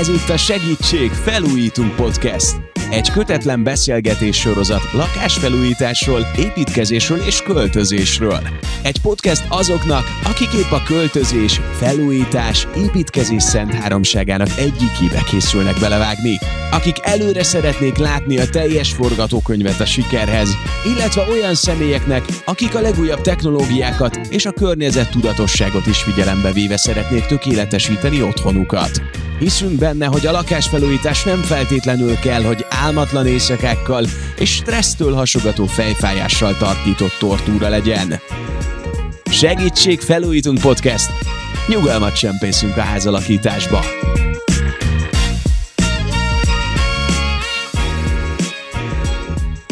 Ez itt a Segítség Felújítunk Podcast. Egy kötetlen beszélgetés sorozat lakásfelújításról, építkezésről és költözésről. Egy podcast azoknak, akik épp a költözés, felújítás, építkezés szent háromságának egyikébe készülnek belevágni. Akik előre szeretnék látni a teljes forgatókönyvet a sikerhez, illetve olyan személyeknek, akik a legújabb technológiákat és a környezet tudatosságot is figyelembe véve szeretnék tökéletesíteni otthonukat. Hiszünk benne, hogy a lakásfelújítás nem feltétlenül kell, hogy álmatlan éjszakákkal és stressztől hasogató fejfájással tartított tortúra legyen. Segítség Felújítunk Podcast! Nyugalmat csempészünk a házalakításba!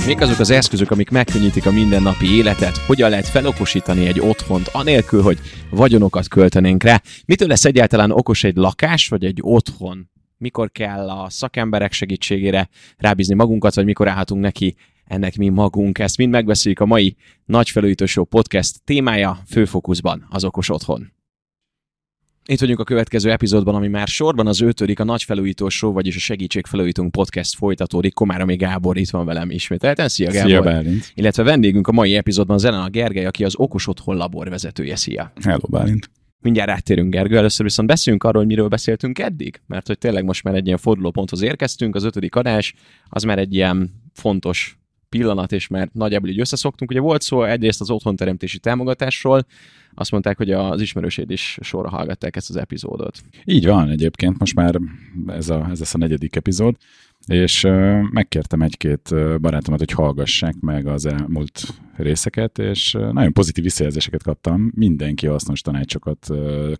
Mik azok az eszközök, amik megkönnyítik a mindennapi életet? Hogyan lehet felokosítani egy otthont, anélkül, hogy vagyonokat költenénk rá? Mitől lesz egyáltalán okos egy lakás, vagy egy otthon? Mikor kell a szakemberek segítségére rábízni magunkat, vagy mikor állhatunk neki ennek mi magunk? Ezt mind megbeszéljük a mai Nagy Felújító podcast témája főfokuszban, az okos otthon. Itt vagyunk a következő epizódban, ami már sorban az ötödik, a Nagy Felújító Show, vagyis a Segítség Felújítunk podcast folytatódik. Komáromi Gábor itt van velem ismételten. Szia Gábor! Szia Bálint! Illetve vendégünk a mai epizódban Zelen a Gergely, aki az Okos Otthon labor vezetője. Szia! Hello Bálint! Mindjárt áttérünk, Gergő. Először viszont beszéljünk arról, hogy miről beszéltünk eddig, mert hogy tényleg most már egy ilyen fordulóponthoz érkeztünk, az ötödik adás, az már egy ilyen fontos pillanat, és már nagyjából így összeszoktunk. Ugye volt szó egyrészt az otthonteremtési támogatásról, azt mondták, hogy az ismerőséd is sorra hallgatták ezt az epizódot. Így van egyébként, most már ez, a, ez lesz a negyedik epizód, és megkértem egy-két barátomat, hogy hallgassák meg az elmúlt részeket, és nagyon pozitív visszajelzéseket kaptam, mindenki hasznos tanácsokat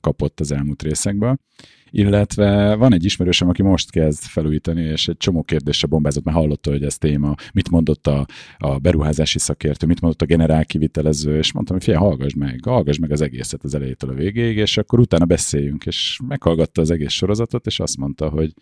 kapott az elmúlt részekből, illetve van egy ismerősöm, aki most kezd felújítani, és egy csomó kérdésre bombázott, mert hallotta, hogy ez téma, mit mondott a, a beruházási szakértő, mit mondott a generál kivitelező, és mondtam, hogy figyelj, hallgass meg, hallgass meg az egészet az elejétől a végéig, és akkor utána beszéljünk, és meghallgatta az egész sorozatot, és azt mondta, hogy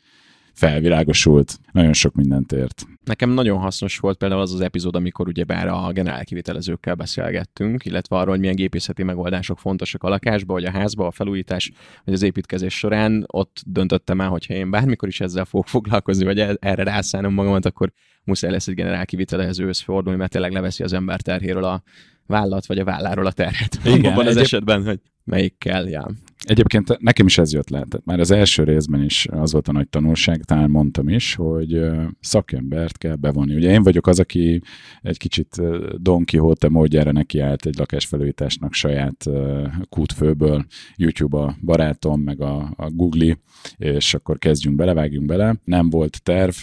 felvilágosult, nagyon sok mindent ért. Nekem nagyon hasznos volt például az az epizód, amikor ugyebár a generál kivitelezőkkel beszélgettünk, illetve arról, hogy milyen gépészeti megoldások fontosak a lakásba, vagy a házba, a felújítás, vagy az építkezés során. Ott döntöttem el, hogyha én bármikor is ezzel fogok foglalkozni, vagy erre rászállnom magamat, akkor muszáj lesz egy generál kivitelezőhöz fordulni, mert tényleg leveszi az ember terhéről a vállat, vagy a válláról a terhet. Igen, abban az esetben, hogy melyik kell, ja. Egyébként nekem is ez jött le. Tehát már az első részben is az volt a nagy tanulság, talán mondtam is, hogy szakembert kell bevonni. Ugye én vagyok az, aki egy kicsit Don Quixote módjára nekiállt egy lakásfelújításnak saját kútfőből, YouTube a barátom, meg a, a Google, és akkor kezdjünk bele, vágjunk bele. Nem volt terv,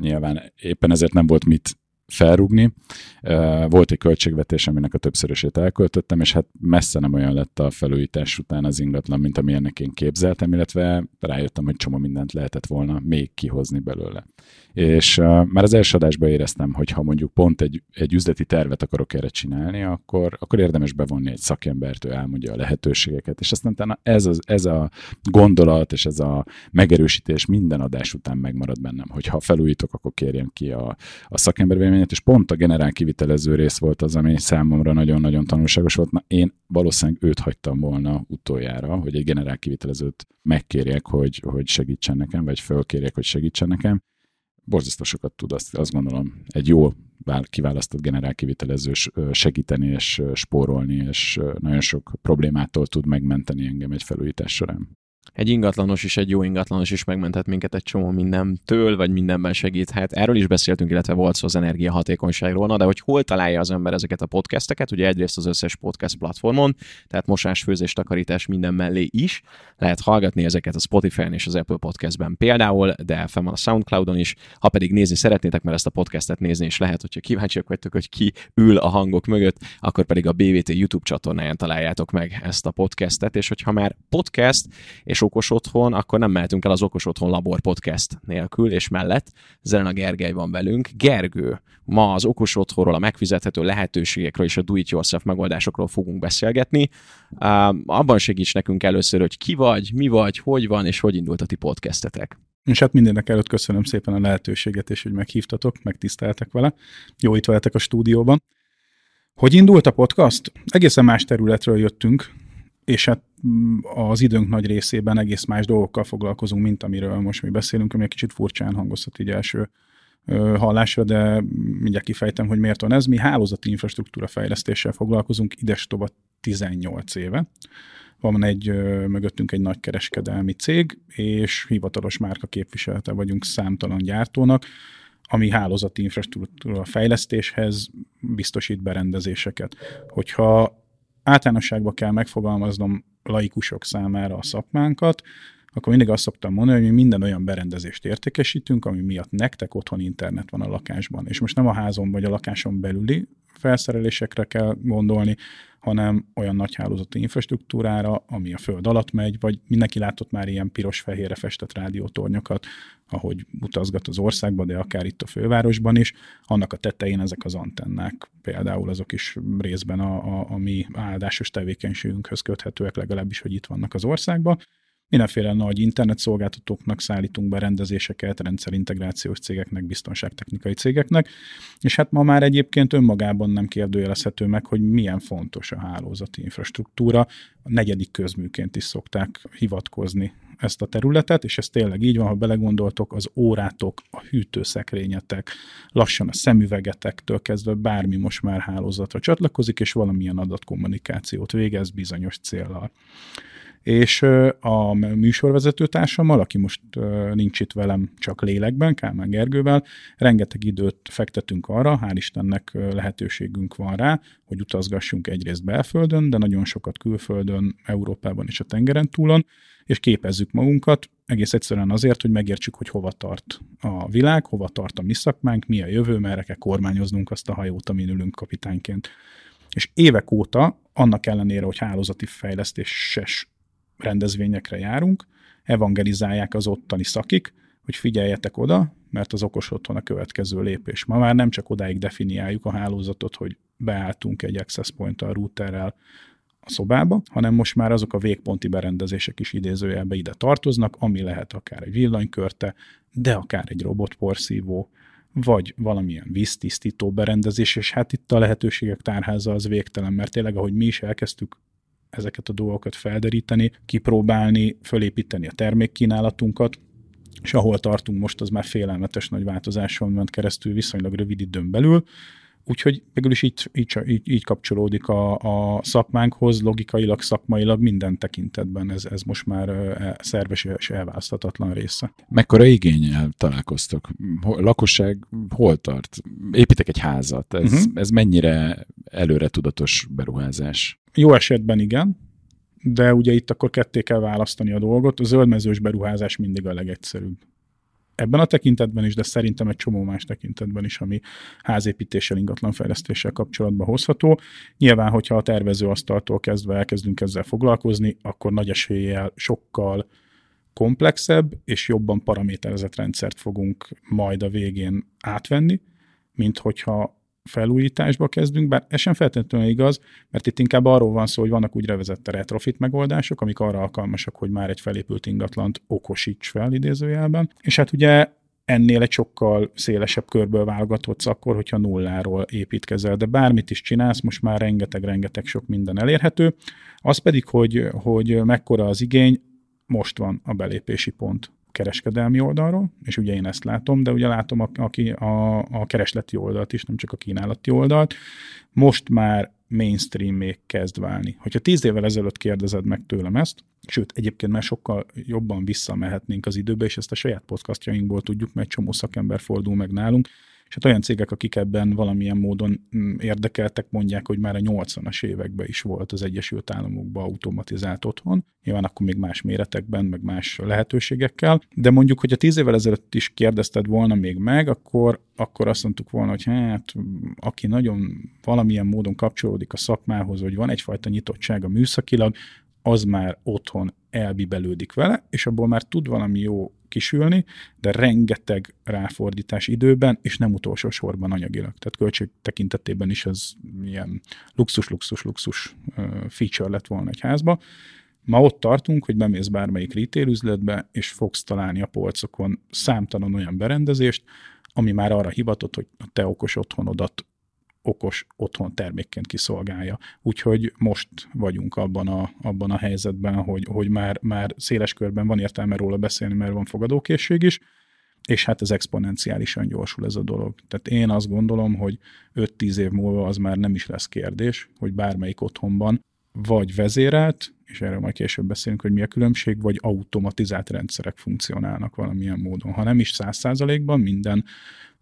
nyilván éppen ezért nem volt mit felrúgni. Volt egy költségvetés, aminek a többszörösét elköltöttem, és hát messze nem olyan lett a felújítás után az ingatlan, mint amilyennek én képzeltem, illetve rájöttem, hogy csomó mindent lehetett volna még kihozni belőle. És már az első adásban éreztem, hogy ha mondjuk pont egy, egy üzleti tervet akarok erre csinálni, akkor, akkor érdemes bevonni egy szakembert, ő elmondja a lehetőségeket, és aztán utána ez, az, ez a gondolat és ez a megerősítés minden adás után megmarad bennem, hogy ha felújítok, akkor kérjem ki a, a szakember véleményét, és pont a generál kivitelező rész volt az, ami számomra nagyon-nagyon tanulságos volt. Na, én valószínűleg őt hagytam volna utoljára, hogy egy generál kivitelezőt megkérjek, hogy, hogy segítsen nekem, vagy fölkérjek, hogy segítsen nekem, borzasztó sokat tud azt, azt gondolom egy jó kiválasztott generálkivitelező segíteni és spórolni, és nagyon sok problémától tud megmenteni engem egy felújítás során egy ingatlanos is, egy jó ingatlanos is megmenthet minket egy csomó mindentől, vagy mindenben segíthet. Erről is beszéltünk, illetve volt szó az energiahatékonyságról, na de hogy hol találja az ember ezeket a podcasteket, ugye egyrészt az összes podcast platformon, tehát mosás, főzés, takarítás minden mellé is. Lehet hallgatni ezeket a Spotify-n és az Apple Podcastben például, de fenn van a Soundcloudon is. Ha pedig nézni szeretnétek, mert ezt a podcastet nézni is lehet, hogyha kíváncsiak vagytok, hogy ki ül a hangok mögött, akkor pedig a BVT YouTube csatornáján találjátok meg ezt a podcastet, és hogyha már podcast és okos otthon, akkor nem mehetünk el az okos otthon labor podcast nélkül, és mellett Zelena Gergely van velünk. Gergő, ma az okos otthonról, a megfizethető lehetőségekről és a do-it-yourself megoldásokról fogunk beszélgetni. Abban segíts nekünk először, hogy ki vagy, mi vagy, hogy van, és hogy indult a ti podcastetek. És hát mindennek előtt köszönöm szépen a lehetőséget, és hogy meghívtatok, megtiszteltek vele. Jó itt veletek a stúdióban. Hogy indult a podcast? Egészen más területről jöttünk, és hát mm, az időnk nagy részében egész más dolgokkal foglalkozunk, mint amiről most mi beszélünk, ami egy kicsit furcsán hangozhat így első hallásra, de mindjárt kifejtem, hogy miért van ez. Mi hálózati infrastruktúra fejlesztéssel foglalkozunk ides tovább 18 éve. Van egy mögöttünk egy nagy kereskedelmi cég, és hivatalos márka képviselete vagyunk számtalan gyártónak, ami hálózati infrastruktúra fejlesztéshez biztosít berendezéseket. Hogyha általánosságban kell megfogalmaznom laikusok számára a szakmánkat, akkor mindig azt szoktam mondani, hogy mi minden olyan berendezést értékesítünk, ami miatt nektek otthon internet van a lakásban. És most nem a házon vagy a lakáson belüli felszerelésekre kell gondolni, hanem olyan nagy hálózati infrastruktúrára, ami a föld alatt megy, vagy mindenki látott már ilyen piros-fehérre festett rádiótornyokat, ahogy utazgat az országban, de akár itt a fővárosban is. Annak a tetején ezek az antennák, például azok is részben a, a, a mi áldásos tevékenységünkhöz köthetőek, legalábbis, hogy itt vannak az országban. Mindenféle nagy internetszolgáltatóknak szállítunk be rendezéseket, rendszerintegrációs cégeknek, biztonságtechnikai cégeknek, és hát ma már egyébként önmagában nem kérdőjelezhető meg, hogy milyen fontos a hálózati infrastruktúra. A negyedik közműként is szokták hivatkozni ezt a területet, és ez tényleg így van, ha belegondoltok, az órátok, a hűtőszekrényetek, lassan a szemüvegetektől kezdve bármi most már hálózatra csatlakozik, és valamilyen adatkommunikációt végez bizonyos célral és a műsorvezető társammal, aki most nincs itt velem csak lélekben, Kálmán Gergővel, rengeteg időt fektetünk arra, hál' Istennek lehetőségünk van rá, hogy utazgassunk egyrészt belföldön, de nagyon sokat külföldön, Európában és a tengeren túlon, és képezzük magunkat, egész egyszerűen azért, hogy megértsük, hogy hova tart a világ, hova tart a mi szakmánk, mi a jövő, merre kell kormányoznunk azt a hajót, amin ülünk kapitányként. És évek óta, annak ellenére, hogy hálózati fejlesztéses rendezvényekre járunk, evangelizálják az ottani szakik, hogy figyeljetek oda, mert az okos otthon a következő lépés. Ma már nem csak odáig definiáljuk a hálózatot, hogy beálltunk egy access point a routerrel a szobába, hanem most már azok a végponti berendezések is idézőjelbe ide tartoznak, ami lehet akár egy villanykörte, de akár egy robotporszívó, vagy valamilyen víztisztító berendezés, és hát itt a lehetőségek tárháza az végtelen, mert tényleg, ahogy mi is elkezdtük ezeket a dolgokat felderíteni, kipróbálni, fölépíteni a termékkínálatunkat, és ahol tartunk most, az már félelmetes nagy változáson ment keresztül viszonylag rövid időn belül, Úgyhogy végül is így, így, így, így kapcsolódik a, a szakmánkhoz, logikailag, szakmailag minden tekintetben ez, ez most már e, szerves és elválaszthatatlan része. Mekkora igényel találkoztok? Lakosság hol tart? Építek egy házat. Ez, uh-huh. ez mennyire előre tudatos beruházás? Jó esetben igen, de ugye itt akkor ketté kell választani a dolgot. A zöldmezős beruházás mindig a legegyszerűbb ebben a tekintetben is, de szerintem egy csomó más tekintetben is, ami házépítéssel, ingatlanfejlesztéssel kapcsolatban hozható. Nyilván, hogyha a tervezőasztaltól kezdve elkezdünk ezzel foglalkozni, akkor nagy eséllyel sokkal komplexebb és jobban paraméterezett rendszert fogunk majd a végén átvenni, mint hogyha felújításba kezdünk, bár ez sem feltétlenül igaz, mert itt inkább arról van szó, hogy vannak úgynevezett retrofit megoldások, amik arra alkalmasak, hogy már egy felépült ingatlant okosíts fel idézőjelben. És hát ugye ennél egy sokkal szélesebb körből válogathatsz akkor, hogyha nulláról építkezel, de bármit is csinálsz, most már rengeteg-rengeteg sok minden elérhető. Az pedig, hogy, hogy mekkora az igény, most van a belépési pont kereskedelmi oldalról, és ugye én ezt látom, de ugye látom a, a, a, a keresleti oldalt is, nem csak a kínálati oldalt. Most már mainstream még kezd válni. Hogyha tíz évvel ezelőtt kérdezed meg tőlem ezt, sőt, egyébként már sokkal jobban visszamehetnénk az időbe, és ezt a saját podcastjainkból tudjuk, mert csomó szakember fordul meg nálunk, és hát olyan cégek, akik ebben valamilyen módon mm, érdekeltek, mondják, hogy már a 80-as években is volt az Egyesült Államokban automatizált otthon. Nyilván akkor még más méretekben, meg más lehetőségekkel. De mondjuk, hogy a tíz évvel ezelőtt is kérdezted volna még meg, akkor, akkor azt mondtuk volna, hogy hát aki nagyon valamilyen módon kapcsolódik a szakmához, hogy van egyfajta nyitottsága műszakilag, az már otthon elbibelődik vele, és abból már tud valami jó kisülni, de rengeteg ráfordítás időben, és nem utolsó sorban anyagilag. Tehát költség tekintetében is ez ilyen luxus-luxus-luxus feature lett volna egy házba. Ma ott tartunk, hogy bemész bármelyik retail üzletbe, és fogsz találni a polcokon számtalan olyan berendezést, ami már arra hivatott, hogy a te okos otthonodat okos otthon termékként kiszolgálja. Úgyhogy most vagyunk abban a, abban a helyzetben, hogy, hogy már, már széles körben van értelme róla beszélni, mert van fogadókészség is, és hát ez exponenciálisan gyorsul ez a dolog. Tehát én azt gondolom, hogy 5-10 év múlva az már nem is lesz kérdés, hogy bármelyik otthonban vagy vezérelt, és erről majd később beszélünk, hogy mi a különbség, vagy automatizált rendszerek funkcionálnak valamilyen módon. Ha nem is száz százalékban, minden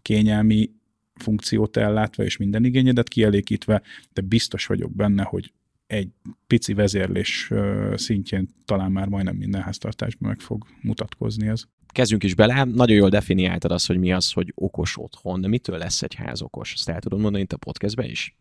kényelmi funkciót ellátva és minden igényedet kielégítve, de biztos vagyok benne, hogy egy pici vezérlés szintjén talán már majdnem minden háztartásban meg fog mutatkozni ez. Kezdjünk is bele. Nagyon jól definiáltad azt, hogy mi az, hogy okos otthon, de mitől lesz egy ház okos? Ezt el tudod mondani itt a podcastben is?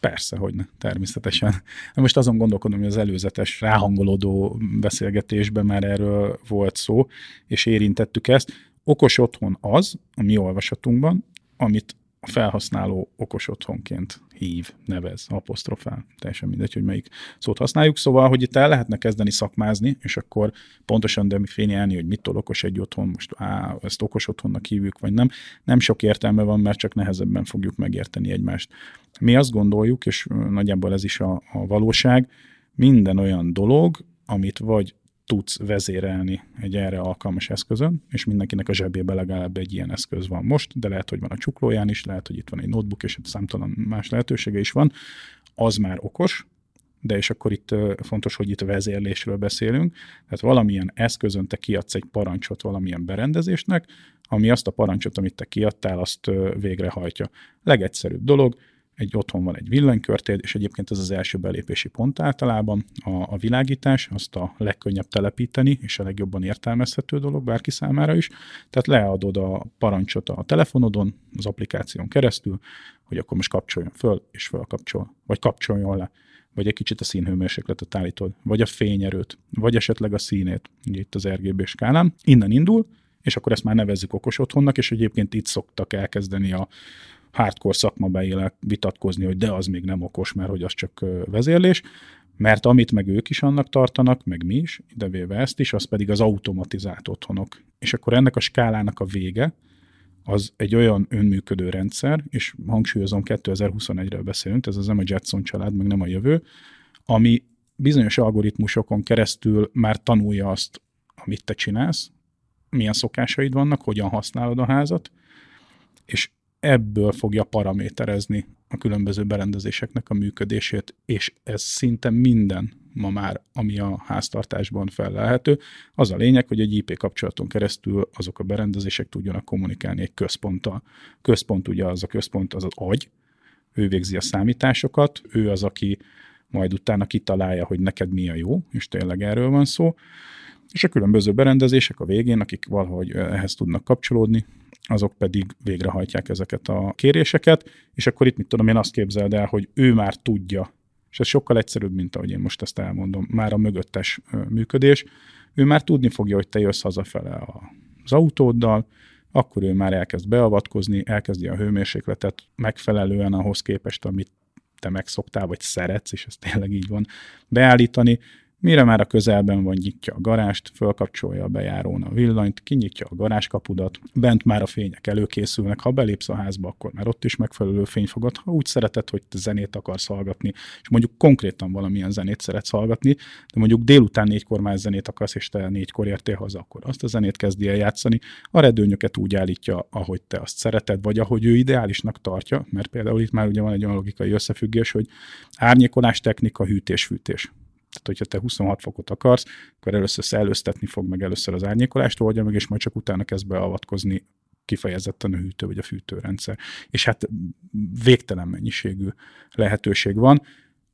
Persze, hogy ne, természetesen. Most azon gondolkodom, hogy az előzetes ráhangolódó beszélgetésben már erről volt szó, és érintettük ezt. Okos otthon az, a mi olvasatunkban, amit a felhasználó okos otthonként hív, nevez, apostrofál, teljesen mindegy, hogy melyik szót használjuk. Szóval, hogy itt el lehetne kezdeni szakmázni, és akkor pontosan definiálni, hogy mitől okos egy otthon, most á, ezt okos otthonnak hívjuk, vagy nem. Nem sok értelme van, mert csak nehezebben fogjuk megérteni egymást. Mi azt gondoljuk, és nagyjából ez is a, a valóság, minden olyan dolog, amit vagy tudsz vezérelni egy erre alkalmas eszközön, és mindenkinek a zsebébe legalább egy ilyen eszköz van most, de lehet, hogy van a csuklóján is, lehet, hogy itt van egy notebook, és számtalan más lehetősége is van, az már okos, de és akkor itt fontos, hogy itt vezérlésről beszélünk, tehát valamilyen eszközön te kiadsz egy parancsot valamilyen berendezésnek, ami azt a parancsot, amit te kiadtál, azt végrehajtja. Legegyszerűbb dolog, egy otthon van egy villanykörtéd, és egyébként ez az első belépési pont általában, a, a világítás, azt a legkönnyebb telepíteni, és a legjobban értelmezhető dolog bárki számára is. Tehát leadod a parancsot a telefonodon, az applikáción keresztül, hogy akkor most kapcsoljon föl, és fölkapcsol, vagy kapcsoljon le vagy egy kicsit a színhőmérsékletet állítod, vagy a fényerőt, vagy esetleg a színét, ugye itt az RGB skálán. Innen indul, és akkor ezt már nevezzük okos otthonnak, és egyébként itt szoktak elkezdeni a hardcore szakmabeliek vitatkozni, hogy de az még nem okos, mert hogy az csak vezérlés, mert amit meg ők is annak tartanak, meg mi is, idevéve ezt is, az pedig az automatizált otthonok. És akkor ennek a skálának a vége, az egy olyan önműködő rendszer, és hangsúlyozom, 2021-ről beszélünk, ez az nem a Jetson család, meg nem a jövő, ami bizonyos algoritmusokon keresztül már tanulja azt, amit te csinálsz, milyen szokásaid vannak, hogyan használod a házat, és ebből fogja paraméterezni a különböző berendezéseknek a működését, és ez szinte minden ma már, ami a háztartásban felelhető. Az a lényeg, hogy egy IP kapcsolaton keresztül azok a berendezések tudjanak kommunikálni egy központtal. Központ ugye az a központ, az az agy, ő végzi a számításokat, ő az, aki majd utána kitalálja, hogy neked mi a jó, és tényleg erről van szó. És a különböző berendezések a végén, akik valahogy ehhez tudnak kapcsolódni, azok pedig végrehajtják ezeket a kéréseket, és akkor itt mit tudom, én azt képzeld el, hogy ő már tudja, és ez sokkal egyszerűbb, mint ahogy én most ezt elmondom, már a mögöttes működés, ő már tudni fogja, hogy te jössz hazafele az autóddal, akkor ő már elkezd beavatkozni, elkezdi a hőmérsékletet megfelelően ahhoz képest, amit te megszoktál, vagy szeretsz, és ez tényleg így van, beállítani, Mire már a közelben van, nyitja a garást, fölkapcsolja a bejárón a villanyt, kinyitja a garáskapudat, bent már a fények előkészülnek, ha belépsz a házba, akkor már ott is megfelelő fény fogad. Ha úgy szereted, hogy te zenét akarsz hallgatni, és mondjuk konkrétan valamilyen zenét szeretsz hallgatni, de mondjuk délután négykor már zenét akarsz, és te négykor értél haza, akkor azt a zenét kezdi el játszani. A redőnyöket úgy állítja, ahogy te azt szereted, vagy ahogy ő ideálisnak tartja, mert például itt már ugye van egy olyan logikai összefüggés, hogy árnyékolás technika, hűtés-fűtés tehát, hogyha te 26 fokot akarsz, akkor először szellőztetni fog meg először az árnyékolást oldja meg, és majd csak utána kezd beavatkozni kifejezetten a hűtő vagy a fűtőrendszer. És hát végtelen mennyiségű lehetőség van.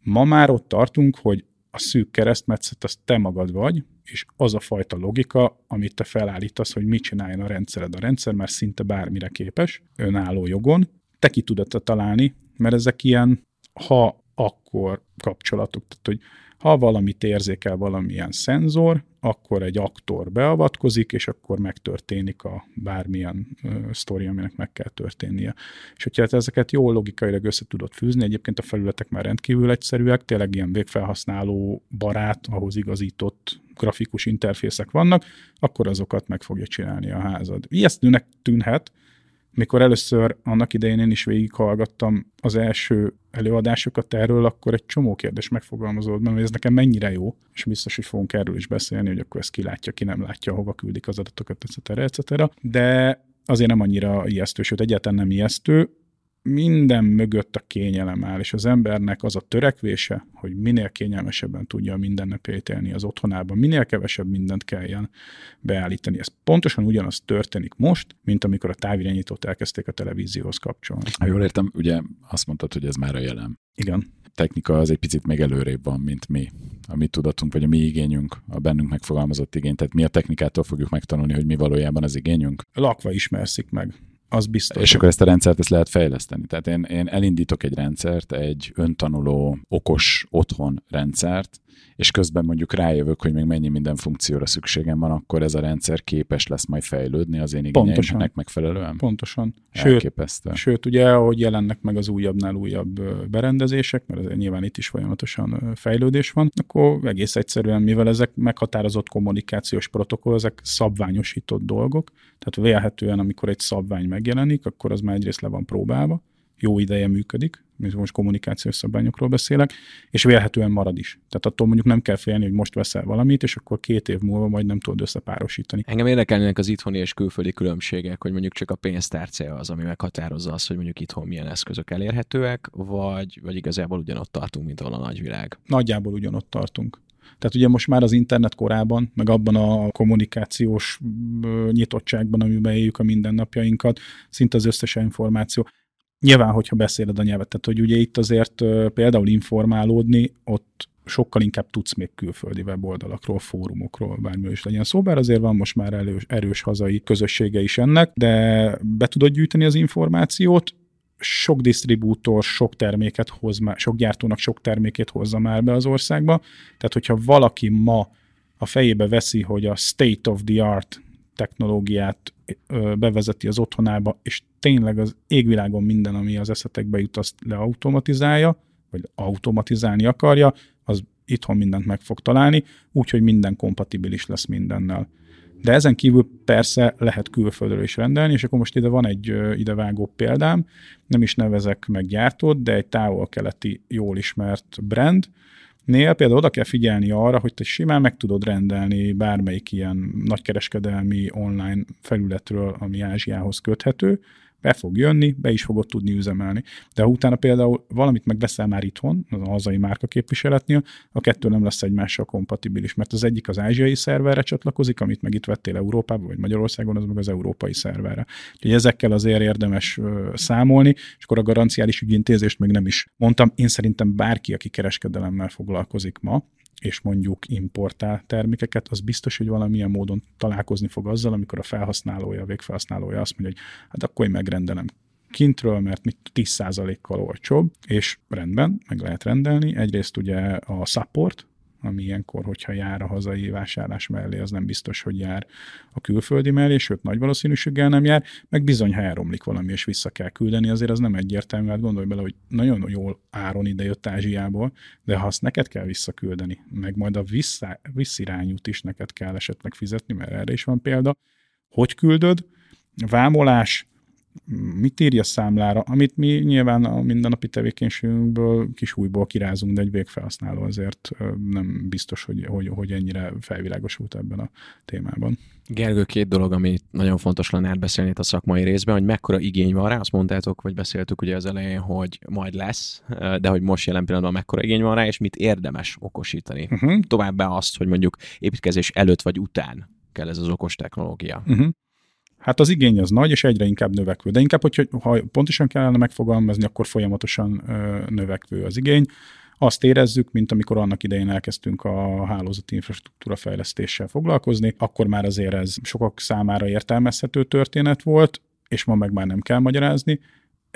Ma már ott tartunk, hogy a szűk keresztmetszet az te magad vagy, és az a fajta logika, amit te felállítasz, hogy mit csináljon a rendszered. A rendszer már szinte bármire képes, önálló jogon. Te ki tudod találni, mert ezek ilyen ha akkor kapcsolatok. Tehát, hogy ha valamit érzékel valamilyen szenzor, akkor egy aktor beavatkozik, és akkor megtörténik a bármilyen uh, sztori, aminek meg kell történnie. És hogyha ezeket jó logikailag össze tudod fűzni, egyébként a felületek már rendkívül egyszerűek, tényleg ilyen végfelhasználó barát, ahhoz igazított grafikus interfészek vannak, akkor azokat meg fogja csinálni a házad. Ijesztőnek tűnhet, Mikor először annak idején én is végighallgattam az első előadásokat erről, akkor egy csomó kérdés megfogalmazódott, hogy ez nekem mennyire jó, és biztos, hogy fogunk erről is beszélni, hogy akkor ezt ki látja, ki nem látja, hova küldik az adatokat, etc. etc. De azért nem annyira ijesztő, sőt egyáltalán nem ijesztő, minden mögött a kényelem áll, és az embernek az a törekvése, hogy minél kényelmesebben tudja a mindennapjait élni az otthonában, minél kevesebb mindent kelljen beállítani. Ez pontosan ugyanaz történik most, mint amikor a távirányítót elkezdték a televízióhoz kapcsolni. Ha jól értem, ugye azt mondtad, hogy ez már a jelen. Igen. Technika az egy picit még előrébb van, mint mi, a mi tudatunk, vagy a mi igényünk, a bennünk megfogalmazott igény. Tehát mi a technikától fogjuk megtanulni, hogy mi valójában az igényünk. Lakva ismerszik meg az biztos. És akkor ezt a rendszert ezt lehet fejleszteni. Tehát én, én elindítok egy rendszert, egy öntanuló, okos otthon rendszert, és közben mondjuk rájövök, hogy még mennyi minden funkcióra szükségem van, akkor ez a rendszer képes lesz majd fejlődni az én igényeimnek megfelelően. Pontosan. Sőt, sőt, ugye, ahogy jelennek meg az újabbnál újabb berendezések, mert ez nyilván itt is folyamatosan fejlődés van, akkor egész egyszerűen, mivel ezek meghatározott kommunikációs protokoll, ezek szabványosított dolgok, tehát vélhetően, amikor egy szabvány megjelenik, akkor az már egyrészt le van próbálva, jó ideje működik, most kommunikációs szabványokról beszélek, és vélhetően marad is. Tehát attól mondjuk nem kell félni, hogy most veszel valamit, és akkor két év múlva majd nem tudod összepárosítani. Engem érdekelnének az itthoni és külföldi különbségek, hogy mondjuk csak a pénztárcája az, ami meghatározza azt, hogy mondjuk itthon milyen eszközök elérhetőek, vagy, vagy igazából ugyanott tartunk, mint ahol a nagyvilág. Nagyjából ugyanott tartunk. Tehát ugye most már az internet korában, meg abban a kommunikációs nyitottságban, amiben éljük a mindennapjainkat, szinte az összes információ Nyilván, hogyha beszéled a nyelvet, tehát hogy ugye itt azért például informálódni, ott sokkal inkább tudsz még külföldi weboldalakról, fórumokról, bármi is legyen szó, bár azért van most már erős, erős hazai közössége is ennek, de be tudod gyűjteni az információt, sok disztribútor sok terméket hoz már, sok gyártónak sok termékét hozza már be az országba, tehát hogyha valaki ma a fejébe veszi, hogy a state of the art technológiát bevezeti az otthonába, és tényleg az égvilágon minden, ami az eszetekbe jut, azt leautomatizálja, vagy automatizálni akarja, az itthon mindent meg fog találni, úgyhogy minden kompatibilis lesz mindennel. De ezen kívül persze lehet külföldről is rendelni, és akkor most ide van egy idevágó példám, nem is nevezek meg gyártót, de egy távol-keleti jól ismert brand, Nél például oda kell figyelni arra, hogy te simán meg tudod rendelni bármelyik ilyen nagykereskedelmi online felületről, ami Ázsiához köthető, be fog jönni, be is fogod tudni üzemelni. De ha utána például valamit megveszel már itthon, az a hazai márka képviseletnél, a kettő nem lesz egymással kompatibilis, mert az egyik az ázsiai szerverre csatlakozik, amit meg itt vettél Európában vagy Magyarországon, az meg az európai szerverre. Úgyhogy ezekkel azért érdemes számolni, és akkor a garanciális ügyintézést még nem is mondtam. Én szerintem bárki, aki kereskedelemmel foglalkozik ma, és mondjuk importál termékeket, az biztos, hogy valamilyen módon találkozni fog azzal, amikor a felhasználója, a végfelhasználója azt mondja, hogy hát akkor én megrendelem kintről, mert mit 10%-kal olcsóbb, és rendben, meg lehet rendelni. Egyrészt ugye a support, ami ilyenkor, hogyha jár a hazai vásárlás mellé, az nem biztos, hogy jár a külföldi mellé, sőt nagy valószínűséggel nem jár, meg bizony, ha elromlik valami és vissza kell küldeni, azért az nem egyértelmű, hát gondolj bele, hogy nagyon jól áron ide jött Ázsiából, de ha azt neked kell visszaküldeni, meg majd a vissza, visszirányút is neked kell esetleg fizetni, mert erre is van példa, hogy küldöd, vámolás, mit írja számlára, amit mi nyilván a mindennapi tevékenységünkből kis újból kirázunk, de egy végfelhasználó azért nem biztos, hogy, hogy, hogy ennyire felvilágosult ebben a témában. Gergő, két dolog, ami nagyon fontos lenne átbeszélni itt a szakmai részben, hogy mekkora igény van rá, azt mondtátok, vagy beszéltük ugye az elején, hogy majd lesz, de hogy most jelen pillanatban mekkora igény van rá, és mit érdemes okosítani. Uh-huh. Továbbá azt, hogy mondjuk építkezés előtt vagy után kell ez az okos technológia. Uh-huh. Hát az igény az nagy, és egyre inkább növekvő. De inkább, hogy ha pontosan kellene megfogalmazni, akkor folyamatosan növekvő az igény. Azt érezzük, mint amikor annak idején elkezdtünk a hálózati infrastruktúra fejlesztéssel foglalkozni, akkor már azért ez sokak számára értelmezhető történet volt, és ma meg már nem kell magyarázni,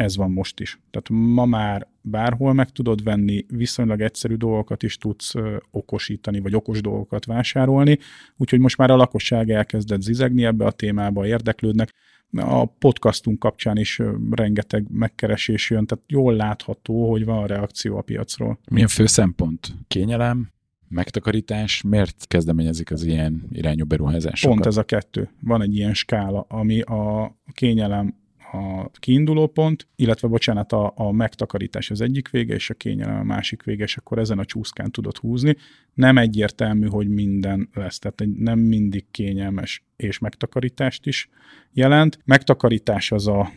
ez van most is. Tehát ma már bárhol meg tudod venni, viszonylag egyszerű dolgokat is tudsz okosítani, vagy okos dolgokat vásárolni, úgyhogy most már a lakosság elkezdett zizegni ebbe a témába, érdeklődnek. A podcastunk kapcsán is rengeteg megkeresés jön, tehát jól látható, hogy van a reakció a piacról. Milyen fő szempont? Kényelem, megtakarítás, miért kezdeményezik az ilyen irányú beruházásokat? Pont ez a kettő. Van egy ilyen skála, ami a kényelem, a kiinduló pont, illetve bocsánat, a, a megtakarítás az egyik vége, és a kényelem a másik vége, és akkor ezen a csúszkán tudod húzni. Nem egyértelmű, hogy minden lesz, tehát nem mindig kényelmes és megtakarítást is jelent. Megtakarítás az a,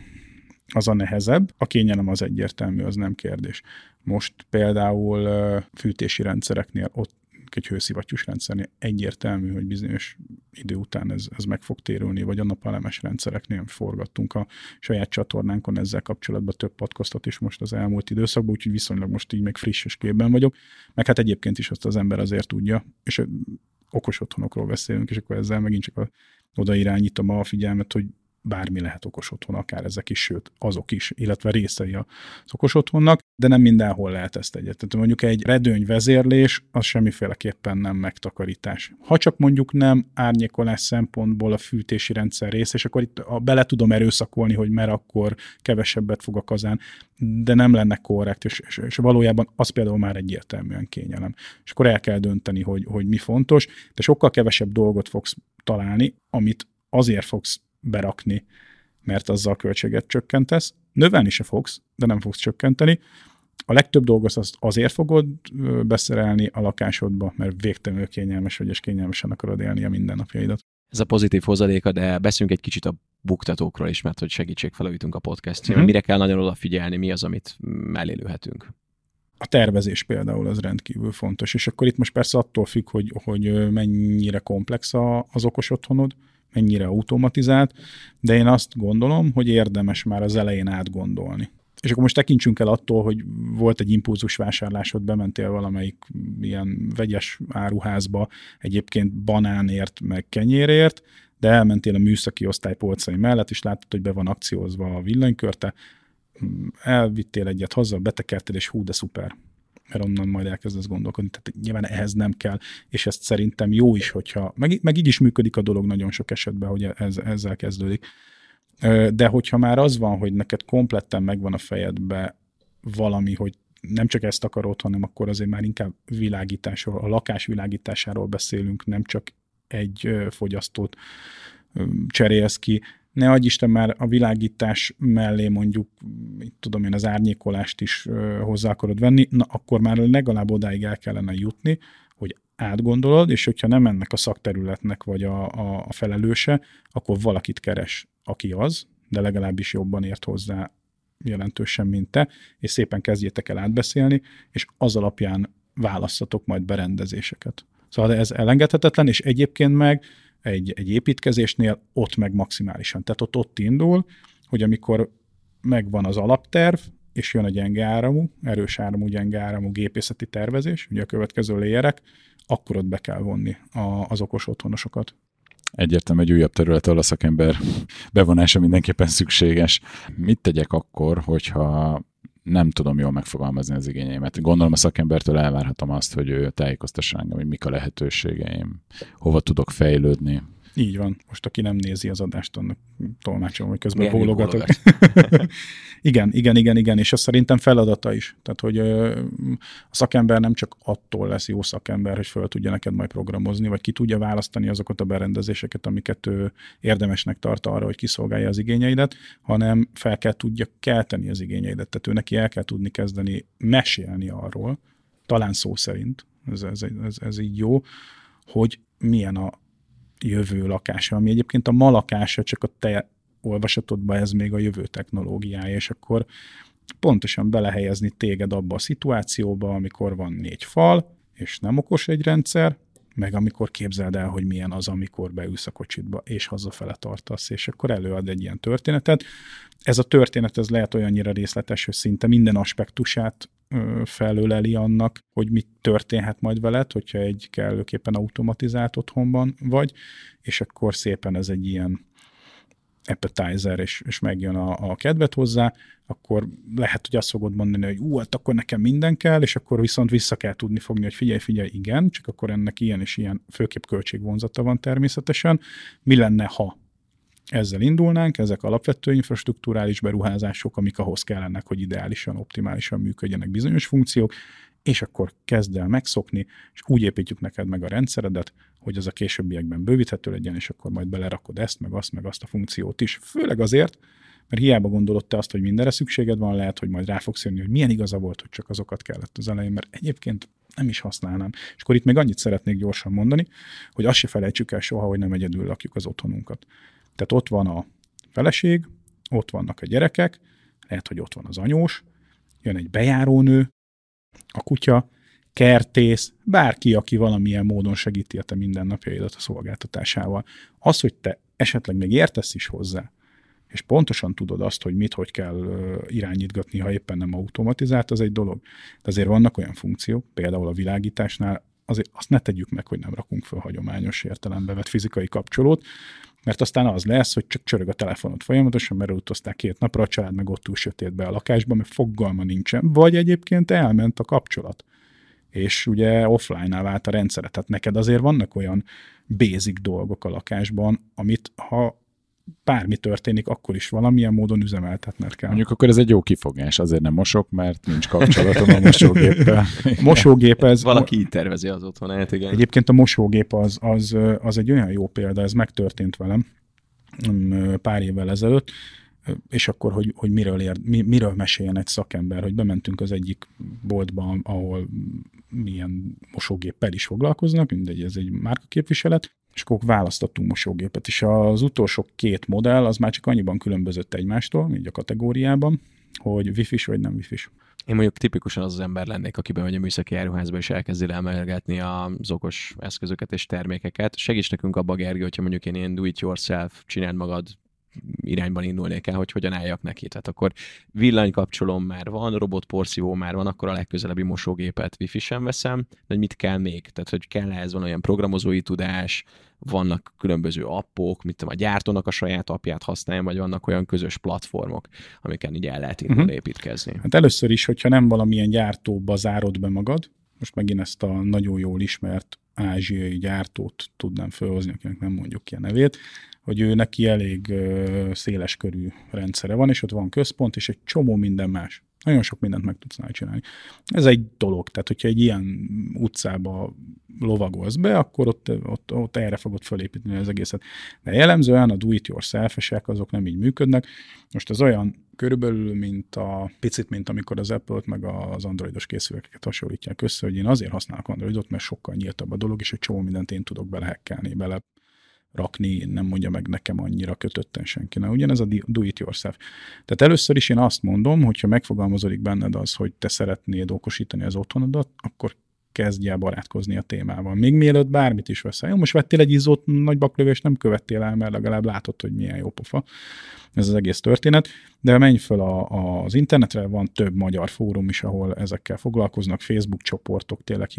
az a nehezebb, a kényelem az egyértelmű, az nem kérdés. Most például fűtési rendszereknél ott egy hőszivattyús rendszernél egyértelmű, hogy bizonyos idő után ez, ez meg fog térülni, vagy a napelemes rendszereknél forgattunk a saját csatornánkon ezzel kapcsolatban több podcastot is most az elmúlt időszakban, úgyhogy viszonylag most így meg frisses képben vagyok. Meg hát egyébként is azt az ember azért tudja, és okos otthonokról beszélünk, és akkor ezzel megint csak a, oda irányítom a figyelmet, hogy bármi lehet okos otthon, akár ezek is, sőt, azok is, illetve részei az okos otthonnak, de nem mindenhol lehet ezt egyet. Tehát mondjuk egy redőny vezérlés, az semmiféleképpen nem megtakarítás. Ha csak mondjuk nem árnyékolás szempontból a fűtési rendszer rész, és akkor itt a, bele tudom erőszakolni, hogy mert akkor kevesebbet fog a kazán, de nem lenne korrekt, és, és, és valójában az például már egyértelműen kényelem. És akkor el kell dönteni, hogy, hogy mi fontos, de sokkal kevesebb dolgot fogsz találni, amit azért fogsz berakni, mert azzal költséget csökkentesz. Növelni se fogsz, de nem fogsz csökkenteni. A legtöbb dolgot azt azért fogod beszerelni a lakásodba, mert végtelenül kényelmes vagy, és kényelmesen akarod élni a mindennapjaidat. Ez a pozitív hozadéka, de beszélünk egy kicsit a buktatókról is, mert hogy segítségfelújítünk a podcast mm-hmm. Mire kell nagyon odafigyelni, mi az, amit mellélőhetünk? A tervezés például az rendkívül fontos, és akkor itt most persze attól függ, hogy, hogy mennyire komplex a, az okos otthonod, mennyire automatizált, de én azt gondolom, hogy érdemes már az elején átgondolni. És akkor most tekintsünk el attól, hogy volt egy impulzus vásárlásod, bementél valamelyik ilyen vegyes áruházba, egyébként banánért, meg kenyérért, de elmentél a műszaki osztály polcai mellett, és láttad, hogy be van akciózva a villanykörte, elvittél egyet haza, betekerted, és hú, de szuper mert onnan majd elkezdesz gondolkodni. Tehát nyilván ehhez nem kell, és ezt szerintem jó is, hogyha, meg, meg így is működik a dolog nagyon sok esetben, hogy ez, ezzel kezdődik. De hogyha már az van, hogy neked kompletten megvan a fejedbe valami, hogy nem csak ezt akarod, hanem akkor azért már inkább világításról, a lakás világításáról beszélünk, nem csak egy fogyasztót cserélsz ki, ne adj Isten már a világítás mellé mondjuk, tudom én, az árnyékolást is hozzá akarod venni, na akkor már legalább odáig el kellene jutni, hogy átgondolod, és hogyha nem ennek a szakterületnek vagy a, a, a felelőse, akkor valakit keres, aki az, de legalábbis jobban ért hozzá jelentősen, mint te, és szépen kezdjétek el átbeszélni, és az alapján választatok majd berendezéseket. Szóval ez elengedhetetlen, és egyébként meg egy, egy építkezésnél ott meg maximálisan. Tehát ott ott indul, hogy amikor megvan az alapterv, és jön a gyenge áramú, erős áramú, gyenge áramú gépészeti tervezés, ugye a következő léjerek, akkor ott be kell vonni a, az okos otthonosokat. Egyértelmű egy újabb terület, ahol a szakember bevonása mindenképpen szükséges. Mit tegyek akkor, hogyha nem tudom jól megfogalmazni az igényeimet. Gondolom a szakembertől elvárhatom azt, hogy ő tájékoztassa engem, hogy mik a lehetőségeim, hova tudok fejlődni. Így van. Most aki nem nézi az adást, annak tolmácsolom, hogy közben bólogatok. igen, igen, igen, igen, és ez szerintem feladata is. Tehát, hogy a szakember nem csak attól lesz jó szakember, hogy föl tudja neked majd programozni, vagy ki tudja választani azokat a berendezéseket, amiket ő érdemesnek tart arra, hogy kiszolgálja az igényeidet, hanem fel kell tudja kelteni az igényeidet. Tehát ő neki el kell tudni kezdeni mesélni arról, talán szó szerint, ez, ez, ez, ez így jó, hogy milyen a, jövő lakása, ami egyébként a ma lakása, csak a te olvasatodban ez még a jövő technológiája, és akkor pontosan belehelyezni téged abba a szituációba, amikor van négy fal, és nem okos egy rendszer, meg amikor képzeld el, hogy milyen az, amikor beülsz a kocsitba, és hazafele tartasz, és akkor előad egy ilyen történetet. Ez a történet ez lehet olyannyira részletes, hogy szinte minden aspektusát felöleli annak, hogy mit történhet majd veled, hogyha egy kellőképpen automatizált otthonban vagy, és akkor szépen ez egy ilyen appetizer, és, és megjön a, a kedvet hozzá, akkor lehet, hogy azt fogod mondani, hogy ú, hát akkor nekem minden kell, és akkor viszont vissza kell tudni fogni, hogy figyelj, figyelj, igen, csak akkor ennek ilyen és ilyen főképp költségvonzata van természetesen. Mi lenne, ha ezzel indulnánk, ezek alapvető infrastruktúrális beruházások, amik ahhoz kellenek, hogy ideálisan, optimálisan működjenek bizonyos funkciók, és akkor kezd el megszokni, és úgy építjük neked meg a rendszeredet, hogy az a későbbiekben bővíthető legyen, és akkor majd belerakod ezt, meg azt, meg azt a funkciót is. Főleg azért, Mert hiába gondolod te azt, hogy mindenre szükséged van, lehet, hogy majd rá fogsz jönni, hogy milyen igaza volt, hogy csak azokat kellett az elején, mert egyébként nem is használnám. És akkor itt még annyit szeretnék gyorsan mondani, hogy azt se felejtsük el soha, hogy nem egyedül lakjuk az otthonunkat. Tehát ott van a feleség, ott vannak a gyerekek, lehet, hogy ott van az anyós, jön egy bejárónő, a kutya, kertész, bárki, aki valamilyen módon segíti a te mindennapjaidat a szolgáltatásával. Az, hogy te esetleg még értesz is hozzá, és pontosan tudod azt, hogy mit, hogy kell irányítgatni, ha éppen nem automatizált, az egy dolog. De azért vannak olyan funkciók, például a világításnál, azért azt ne tegyük meg, hogy nem rakunk fel hagyományos értelembe vett fizikai kapcsolót, mert aztán az lesz, hogy csak csörög a telefonot folyamatosan, mert utazták két napra, a család meg ott túl sötétbe a lakásba, mert fogalma nincsen, vagy egyébként elment a kapcsolat és ugye offline-nál vált a rendszere. Tehát neked azért vannak olyan basic dolgok a lakásban, amit ha bármi történik, akkor is valamilyen módon üzemeltetned kell. Mondjuk akkor ez egy jó kifogás, azért nem mosok, mert nincs kapcsolatom a mosógéppel. mosógép ez... Valaki így tervezi az otthonát, igen. Egyébként a mosógép az, az, az egy olyan jó példa, ez megtörtént velem mm, pár évvel ezelőtt, és akkor, hogy, hogy miről, ér, mi, miről meséljen egy szakember, hogy bementünk az egyik boltba, ahol milyen mosógéppel is foglalkoznak, mindegy, ez egy márkaképviselet, és akkor választottunk mosógépet, és az utolsó két modell az már csak annyiban különbözött egymástól, így a kategóriában, hogy wifi vagy nem wifi Én mondjuk tipikusan az az ember lennék, aki bemegy a műszaki áruházba és elkezdi emelgetni az okos eszközöket és termékeket. Segíts nekünk abba, Gergő, hogyha mondjuk én ilyen do it yourself, csináld magad irányban indulnék el, hogy hogyan álljak neki. Tehát akkor villanykapcsolom már van, robotporszívó már van, akkor a legközelebbi mosógépet wifi sem veszem, de mit kell még? Tehát, hogy kell ez van olyan programozói tudás, vannak különböző appok, mit tudom, a gyártónak a saját apját használja, vagy vannak olyan közös platformok, amiken így el lehet indulni uh-huh. építkezni. Hát először is, hogyha nem valamilyen gyártóba zárod be magad, most megint ezt a nagyon jól ismert ázsiai gyártót tudnám felhozni, akinek nem mondjuk ki a nevét, hogy ő neki elég széles körű rendszere van, és ott van központ, és egy csomó minden más. Nagyon sok mindent meg tudsz csinálni. Ez egy dolog, tehát hogyha egy ilyen utcába lovagolsz be, akkor ott, ott, ott erre fogod felépíteni az egészet. De jellemzően a do-it-yourself-esek azok nem így működnek. Most az olyan körülbelül, mint a picit, mint amikor az Apple-t meg az androidos készülékeket hasonlítják össze, hogy én azért használok androidot, mert sokkal nyíltabb a dolog, és egy csomó mindent én tudok belehekkelni, bele rakni, nem mondja meg nekem annyira kötötten senki. Na, ugyanez a do it yourself. Tehát először is én azt mondom, hogyha megfogalmazódik benned az, hogy te szeretnéd okosítani az otthonodat, akkor kezdj el barátkozni a témával. Még mielőtt bármit is veszel. Jó, most vettél egy izzót, nagy baklövést nem követtél el, mert legalább látod, hogy milyen jó pofa ez az egész történet, de menj fel a, a, az internetre, van több magyar fórum is, ahol ezekkel foglalkoznak, Facebook csoportok, tényleg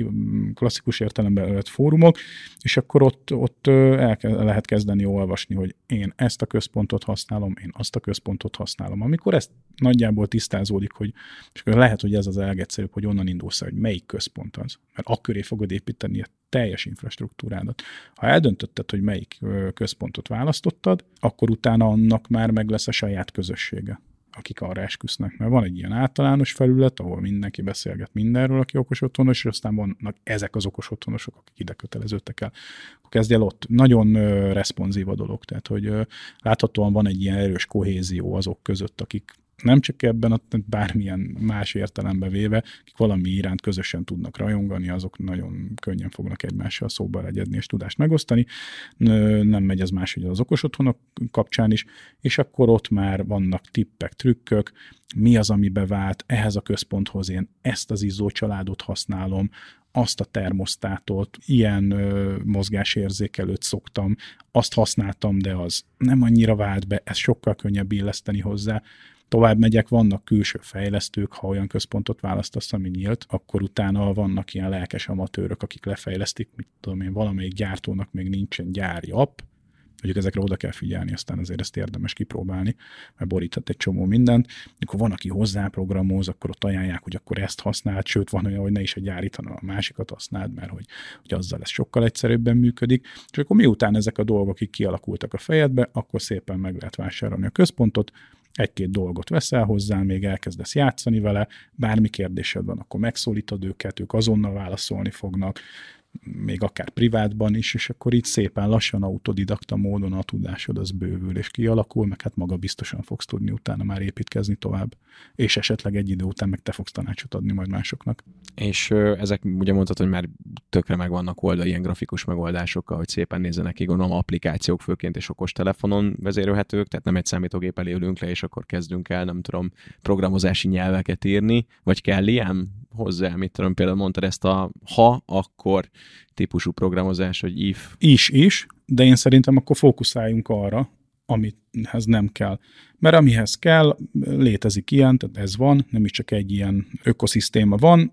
klasszikus értelemben lett fórumok, és akkor ott, ott el lehet kezdeni olvasni, hogy én ezt a központot használom, én azt a központot használom. Amikor ezt nagyjából tisztázódik, hogy és akkor lehet, hogy ez az elgegyszerűbb, hogy onnan indulsz hogy melyik központ az, mert akköré fogod építeni a teljes infrastruktúrádat. Ha eldöntötted, hogy melyik központot választottad, akkor utána annak már meg lesz a saját közössége akik arra esküsznek. Mert van egy ilyen általános felület, ahol mindenki beszélget mindenről, aki okos otthonos, és aztán vannak ezek az okos otthonosok, akik ide köteleződtek el. Akkor kezdj el ott. Nagyon ö, responsív a dolog, tehát hogy ö, láthatóan van egy ilyen erős kohézió azok között, akik nem csak ebben, bármilyen más értelembe véve, akik valami iránt közösen tudnak rajongani, azok nagyon könnyen fognak egymással szóba legyedni és tudást megosztani. Nem megy ez más, hogy az okos otthonok kapcsán is, és akkor ott már vannak tippek, trükkök, mi az, ami bevált, ehhez a központhoz én ezt az izzó családot használom, azt a termosztátot, ilyen ö, mozgásérzékelőt szoktam, azt használtam, de az nem annyira vált be, ez sokkal könnyebb illeszteni hozzá tovább megyek, vannak külső fejlesztők, ha olyan központot választasz, ami nyílt, akkor utána vannak ilyen lelkes amatőrök, akik lefejlesztik, mit tudom én, valamelyik gyártónak még nincsen gyári app, Mondjuk ezekre oda kell figyelni, aztán azért ezt érdemes kipróbálni, mert boríthat egy csomó mindent. Mikor van, aki hozzáprogramoz, akkor ott ajánlják, hogy akkor ezt használd, sőt van olyan, hogy ne is a gyárit, hanem a másikat használd, mert hogy, hogy azzal ez sokkal egyszerűbben működik. És akkor miután ezek a dolgok így kialakultak a fejedbe, akkor szépen meg lehet vásárolni a központot, egy-két dolgot veszel hozzá, még elkezdesz játszani vele, bármi kérdésed van, akkor megszólítod őket, ők azonnal válaszolni fognak, még akár privátban is, és akkor így szépen lassan autodidakta módon a tudásod az bővül és kialakul, meg hát maga biztosan fogsz tudni utána már építkezni tovább, és esetleg egy idő után meg te fogsz tanácsot adni majd másoknak. És ö, ezek ugye mondtad, hogy már tökre meg vannak oldva ilyen grafikus megoldásokkal, hogy szépen nézzenek ki, gondolom applikációk főként és okos telefonon vezérőhetők, tehát nem egy számítógép elé ülünk le, és akkor kezdünk el, nem tudom, programozási nyelveket írni, vagy kell ilyen hozzá, mit tudom, például mondtad ezt a ha, akkor típusú programozás, hogy if. Is, is, de én szerintem akkor fókuszáljunk arra, amihez nem kell. Mert amihez kell, létezik ilyen, tehát ez van, nem is csak egy ilyen ökoszisztéma van,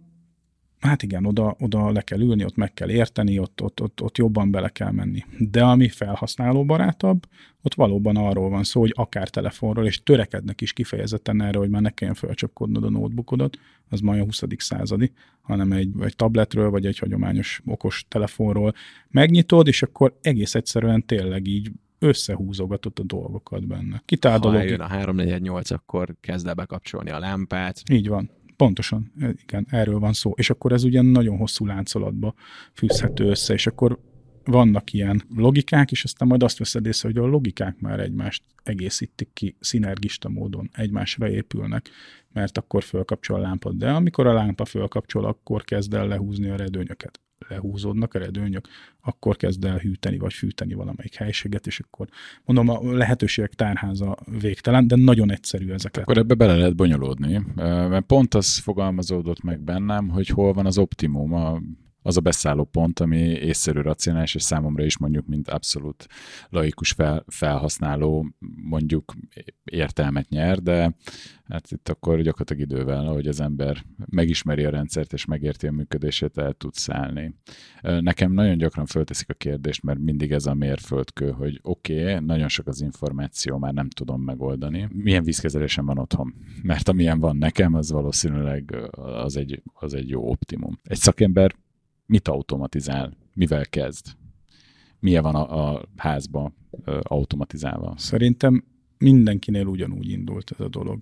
hát igen, oda, oda le kell ülni, ott meg kell érteni, ott, ott, ott, ott jobban bele kell menni. De ami felhasználóbarátabb, ott valóban arról van szó, hogy akár telefonról, és törekednek is kifejezetten erre, hogy már ne kelljen felcsapkodnod a notebookodat, az majd a 20. századi, hanem egy, egy tabletről, vagy egy hagyományos okos telefonról megnyitod, és akkor egész egyszerűen tényleg így összehúzogatott a dolgokat benne. Kitál ha eljön a 348, akkor kezd el bekapcsolni a lámpát. Így van. Pontosan, igen, erről van szó. És akkor ez ugyan nagyon hosszú láncolatba fűzhető össze, és akkor vannak ilyen logikák, és aztán majd azt veszed észre, hogy a logikák már egymást egészítik ki, szinergista módon egymásra épülnek, mert akkor fölkapcsol a lámpa. De amikor a lámpa fölkapcsol, akkor kezd el lehúzni a redőnyöket lehúzódnak a redőnyök, akkor kezd el hűteni vagy fűteni valamelyik helységet, és akkor mondom, a lehetőségek tárháza végtelen, de nagyon egyszerű ezeket. Akkor ebbe bele lehet bonyolódni, mert pont az fogalmazódott meg bennem, hogy hol van az optimum a az a beszálló pont, ami észszerű, racionális, és számomra is mondjuk, mint abszolút laikus fel, felhasználó mondjuk értelmet nyer, de hát itt akkor gyakorlatilag idővel, ahogy az ember megismeri a rendszert és megérti a működését, el tud szállni. Nekem nagyon gyakran fölteszik a kérdést, mert mindig ez a mérföldkő, hogy oké, okay, nagyon sok az információ, már nem tudom megoldani. Milyen vízkezelésem van otthon? Mert amilyen van nekem, az valószínűleg az egy, az egy jó optimum. Egy szakember mit automatizál, mivel kezd? Milyen van a, a házba automatizálva? Szerintem mindenkinél ugyanúgy indult ez a dolog.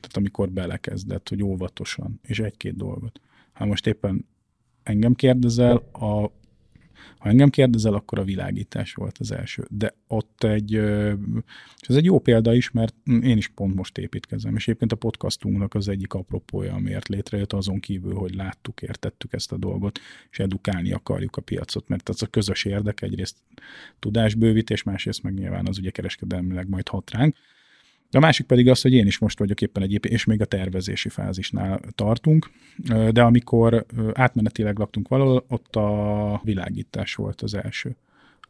Tehát amikor belekezdett, hogy óvatosan, és egy-két dolgot. Ha most éppen engem kérdezel, a ha engem kérdezel, akkor a világítás volt az első. De ott egy, ez egy jó példa is, mert én is pont most építkezem, és éppen a podcastunknak az egyik apropója, amiért létrejött azon kívül, hogy láttuk, értettük ezt a dolgot, és edukálni akarjuk a piacot, mert az a közös érdek, egyrészt tudásbővítés, másrészt meg nyilván az ugye kereskedelmileg majd hat ránk, a másik pedig az, hogy én is most vagyok éppen egy és még a tervezési fázisnál tartunk, de amikor átmenetileg laktunk valahol, ott a világítás volt az első.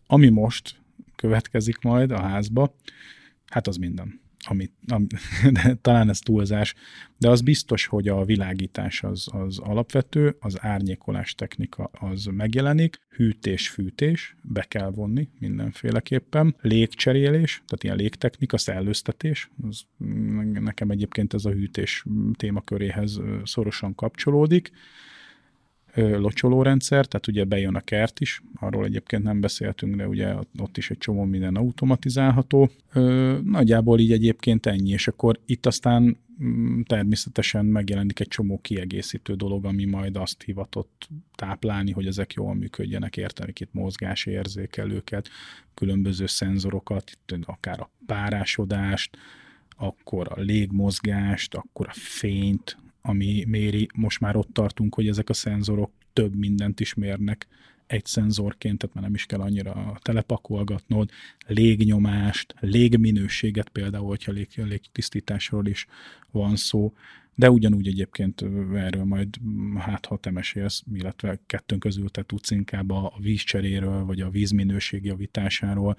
Ami most következik majd a házba, hát az minden amit, am, de talán ez túlzás, de az biztos, hogy a világítás az, az alapvető, az árnyékolás technika az megjelenik, hűtés-fűtés, be kell vonni mindenféleképpen, légcserélés, tehát ilyen légtechnika, szellőztetés, az, nekem egyébként ez a hűtés témaköréhez szorosan kapcsolódik, locsolórendszer, tehát ugye bejön a kert is, arról egyébként nem beszéltünk, de ugye ott is egy csomó minden automatizálható. Nagyjából így egyébként ennyi, és akkor itt aztán mm, természetesen megjelenik egy csomó kiegészítő dolog, ami majd azt hivatott táplálni, hogy ezek jól működjenek, érteni itt mozgásérzékelőket, különböző szenzorokat, itt akár a párásodást, akkor a légmozgást, akkor a fényt, ami méri, most már ott tartunk, hogy ezek a szenzorok több mindent is mérnek egy szenzorként, tehát már nem is kell annyira telepakolgatnod, légnyomást, légminőséget például, hogyha lég, légtisztításról is van szó, de ugyanúgy egyébként erről majd hát ha te mesélsz, illetve kettőnk közül te tudsz inkább a vízcseréről, vagy a vízminőség javításáról,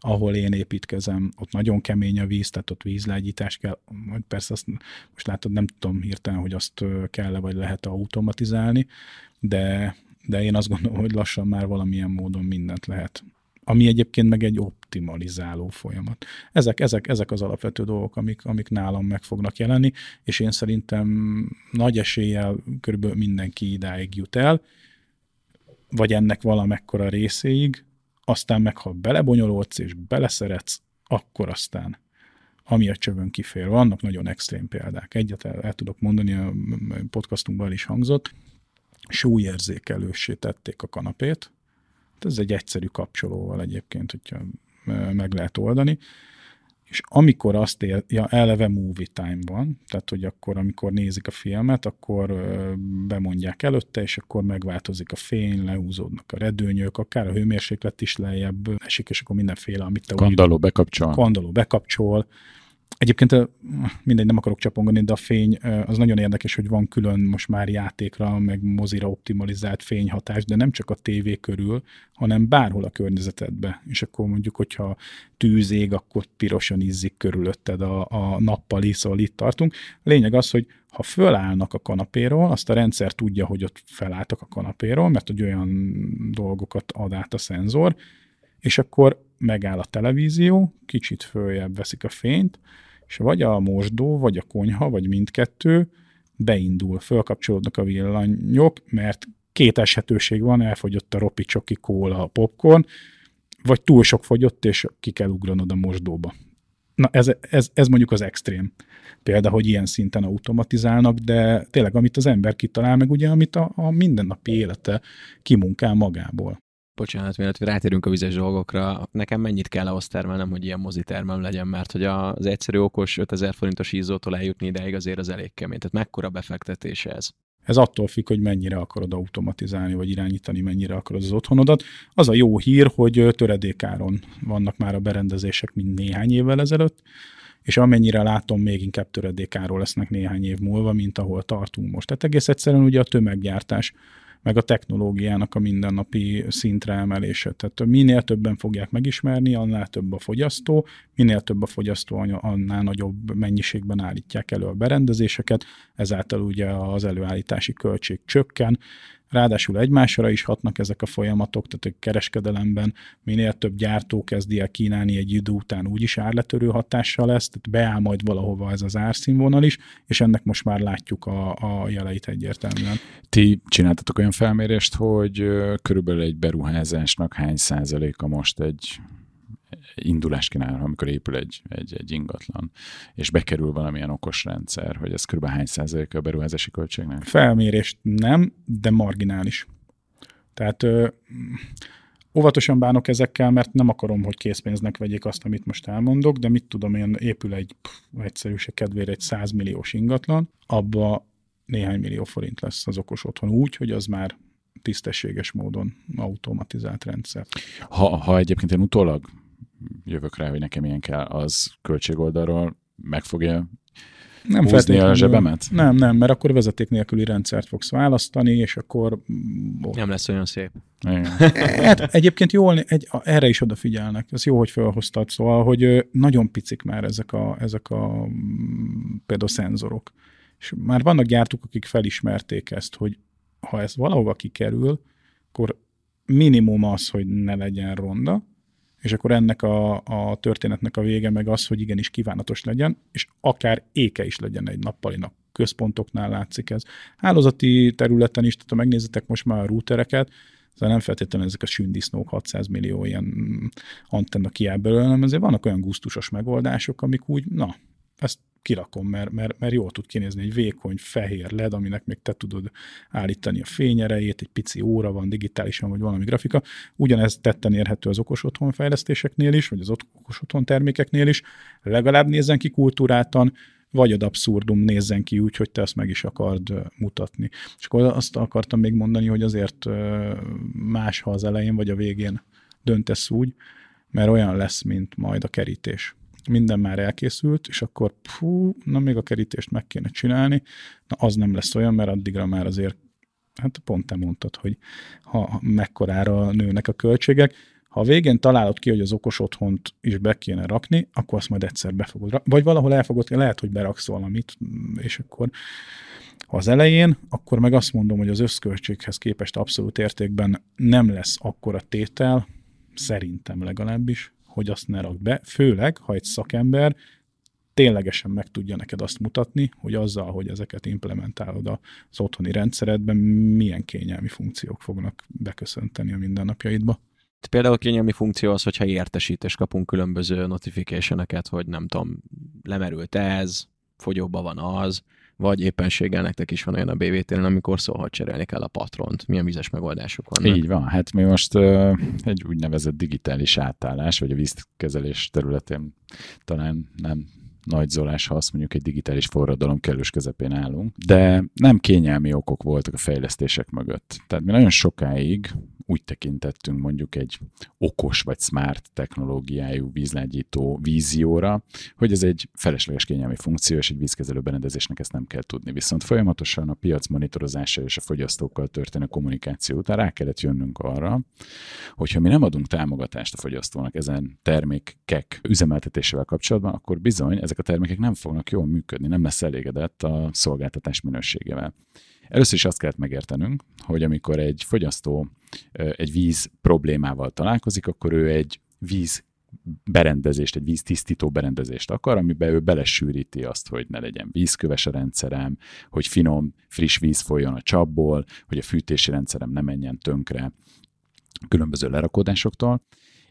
ahol én építkezem, ott nagyon kemény a víz, tehát ott vízlágyítás kell, majd persze azt most látod, nem tudom hirtelen, hogy azt kell-e vagy lehet automatizálni, de, de én azt gondolom, hogy lassan már valamilyen módon mindent lehet ami egyébként meg egy optimalizáló folyamat. Ezek, ezek, ezek az alapvető dolgok, amik, amik nálam meg fognak jelenni, és én szerintem nagy eséllyel körülbelül mindenki idáig jut el, vagy ennek valamekkora részéig, aztán meg ha belebonyolódsz és beleszeretsz, akkor aztán ami a csövön kifér. Vannak nagyon extrém példák. Egyet el, el tudok mondani, a podcastunkban is hangzott. súlyérzékelőssé tették a kanapét. Ez egy egyszerű kapcsolóval egyébként, hogyha meg lehet oldani. És amikor azt ér, ja, eleve movie time van, tehát hogy akkor, amikor nézik a filmet, akkor ö, bemondják előtte, és akkor megváltozik a fény, lehúzódnak a redőnyök, akár a hőmérséklet is lejjebb esik, és akkor mindenféle, amit te Kandaló bekapcsol. Kandaló bekapcsol, Egyébként mindegy, nem akarok csapongani, de a fény az nagyon érdekes, hogy van külön most már játékra, meg mozira optimalizált fényhatás, de nem csak a tévé körül, hanem bárhol a környezetedbe. És akkor mondjuk, hogyha tűz ég, akkor pirosan izzik körülötted a, a nappali, szóval itt tartunk. A lényeg az, hogy ha fölállnak a kanapéról, azt a rendszer tudja, hogy ott felálltak a kanapéról, mert hogy olyan dolgokat ad át a szenzor, és akkor megáll a televízió, kicsit följebb veszik a fényt, és vagy a mosdó, vagy a konyha, vagy mindkettő beindul, fölkapcsolódnak a villanyok, mert két eshetőség van, elfogyott a ropi csoki, kóla, a popcorn, vagy túl sok fogyott, és ki kell ugranod a mosdóba. Na ez, ez, ez mondjuk az extrém példa, hogy ilyen szinten automatizálnak, de tényleg amit az ember kitalál, meg ugye amit a, a mindennapi élete kimunkál magából bocsánat, mielőtt rátérünk a vizes dolgokra, nekem mennyit kell ahhoz termelnem, hogy ilyen mozitermem legyen, mert hogy az egyszerű okos 5000 forintos ízótól eljutni ideig azért az elég kemény. Tehát mekkora befektetés ez? Ez attól függ, hogy mennyire akarod automatizálni, vagy irányítani, mennyire akarod az otthonodat. Az a jó hír, hogy töredékáron vannak már a berendezések, mint néhány évvel ezelőtt, és amennyire látom, még inkább töredékáról lesznek néhány év múlva, mint ahol tartunk most. Tehát egész egyszerűen ugye a tömeggyártás meg a technológiának a mindennapi szintre emelése. Tehát minél többen fogják megismerni, annál több a fogyasztó, minél több a fogyasztó, annál nagyobb mennyiségben állítják elő a berendezéseket, ezáltal ugye az előállítási költség csökken, Ráadásul egymásra is hatnak ezek a folyamatok, tehát a kereskedelemben minél több gyártó kezdi el kínálni egy idő után úgyis árletörő hatással lesz, tehát beáll majd valahova ez az árszínvonal is, és ennek most már látjuk a, a jeleit egyértelműen. Ti csináltatok olyan felmérést, hogy körülbelül egy beruházásnak hány százaléka most egy indulás kínál, amikor épül egy, egy, egy ingatlan, és bekerül valamilyen okos rendszer, hogy ez kb. hány százaléka a beruházási költségnek? Felmérést nem, de marginális. Tehát ö, óvatosan bánok ezekkel, mert nem akarom, hogy készpénznek vegyék azt, amit most elmondok, de mit tudom én, épül egy pff, egyszerűség kedvére egy 100 milliós ingatlan, abba néhány millió forint lesz az okos otthon úgy, hogy az már tisztességes módon automatizált rendszer. Ha, ha egyébként én utólag jövök rá, hogy nekem ilyen kell, az költségoldalról meg fogja nem húzni a zsebemet? Nem, nem, mert akkor vezeték nélküli rendszert fogsz választani, és akkor... Oh. Nem lesz olyan szép. hát, egyébként jól, egy, erre is odafigyelnek. Ez jó, hogy felhoztad, szóval, hogy nagyon picik már ezek a, ezek a például szenzorok. És már vannak gyártók, akik felismerték ezt, hogy ha ez valahova kikerül, akkor minimum az, hogy ne legyen ronda, és akkor ennek a, a történetnek a vége meg az, hogy igenis kívánatos legyen, és akár éke is legyen egy nappalinak. Központoknál látszik ez. Hálózati területen is, tehát ha megnézitek most már a routereket, szóval nem feltétlenül ezek a sündisznók 600 millió ilyen antenna kiáll belőle, hanem azért vannak olyan gusztusos megoldások, amik úgy, na, ezt kirakom, mert, mert, mert jól tud kinézni egy vékony, fehér LED, aminek még te tudod állítani a fényerejét, egy pici óra van digitálisan, vagy valami grafika. Ugyanez tetten érhető az okos otthon fejlesztéseknél is, vagy az okos otthon termékeknél is. Legalább nézzen ki kultúráltan, vagy ad abszurdum nézzen ki úgy, hogy te azt meg is akard mutatni. És akkor azt akartam még mondani, hogy azért más, ha az elején vagy a végén döntesz úgy, mert olyan lesz, mint majd a kerítés minden már elkészült, és akkor fú, na még a kerítést meg kéne csinálni, na az nem lesz olyan, mert addigra már azért, hát pont te mondtad, hogy ha mekkorára nőnek a költségek, ha a végén találod ki, hogy az okos otthont is be kéne rakni, akkor azt majd egyszer be fogod rakni. Vagy valahol elfogod, lehet, hogy beraksz valamit, és akkor ha az elején, akkor meg azt mondom, hogy az összköltséghez képest abszolút értékben nem lesz akkora tétel, szerintem legalábbis, hogy azt ne rak be, főleg, ha egy szakember ténylegesen meg tudja neked azt mutatni, hogy azzal, hogy ezeket implementálod az otthoni rendszeredben, milyen kényelmi funkciók fognak beköszönteni a mindennapjaidba. Például a kényelmi funkció az, hogyha értesítés kapunk különböző notification hogy nem tudom, lemerült ez, fogyóba van az, vagy éppenséggel nektek is van olyan a BVT-n, amikor szól, hogy cserélni kell a patront. Milyen vizes megoldások vannak? Így van, hát mi most uh, egy úgynevezett digitális átállás, vagy a vízkezelés területén talán nem nagy zolás, ha azt mondjuk egy digitális forradalom kellős közepén állunk, de nem kényelmi okok voltak a fejlesztések mögött. Tehát mi nagyon sokáig úgy tekintettünk mondjuk egy okos vagy smart technológiájú vízlágyító vízióra, hogy ez egy felesleges kényelmi funkció, és egy vízkezelő berendezésnek ezt nem kell tudni. Viszont folyamatosan a piac monitorozása és a fogyasztókkal történő kommunikáció után rá kellett jönnünk arra, hogyha mi nem adunk támogatást a fogyasztónak ezen termékek üzemeltetésével kapcsolatban, akkor bizony ezek a termékek nem fognak jól működni, nem lesz elégedett a szolgáltatás minőségével. Először is azt kellett megértenünk, hogy amikor egy fogyasztó egy víz problémával találkozik, akkor ő egy víz berendezést, egy víztisztító berendezést akar, amiben ő belesűríti azt, hogy ne legyen vízköves a rendszerem, hogy finom, friss víz folyjon a csapból, hogy a fűtési rendszerem ne menjen tönkre különböző lerakodásoktól,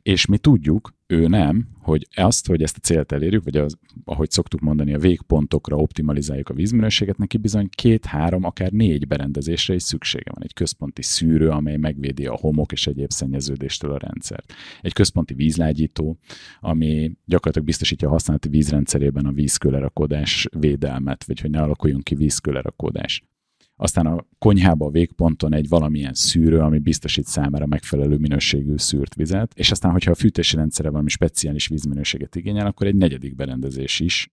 és mi tudjuk, ő nem, hogy azt, hogy ezt a célt elérjük, vagy az, ahogy szoktuk mondani, a végpontokra optimalizáljuk a vízminőséget, neki bizony két, három, akár négy berendezésre is szüksége van. Egy központi szűrő, amely megvédi a homok és egyéb szennyeződéstől a rendszert. Egy központi vízlágyító, ami gyakorlatilag biztosítja a használati vízrendszerében a vízkőlerakódás védelmet, vagy hogy ne alakuljon ki vízkőlerakódás aztán a konyhába a végponton egy valamilyen szűrő, ami biztosít számára megfelelő minőségű szűrt vizet, és aztán, hogyha a fűtési rendszere valami speciális vízminőséget igényel, akkor egy negyedik berendezés is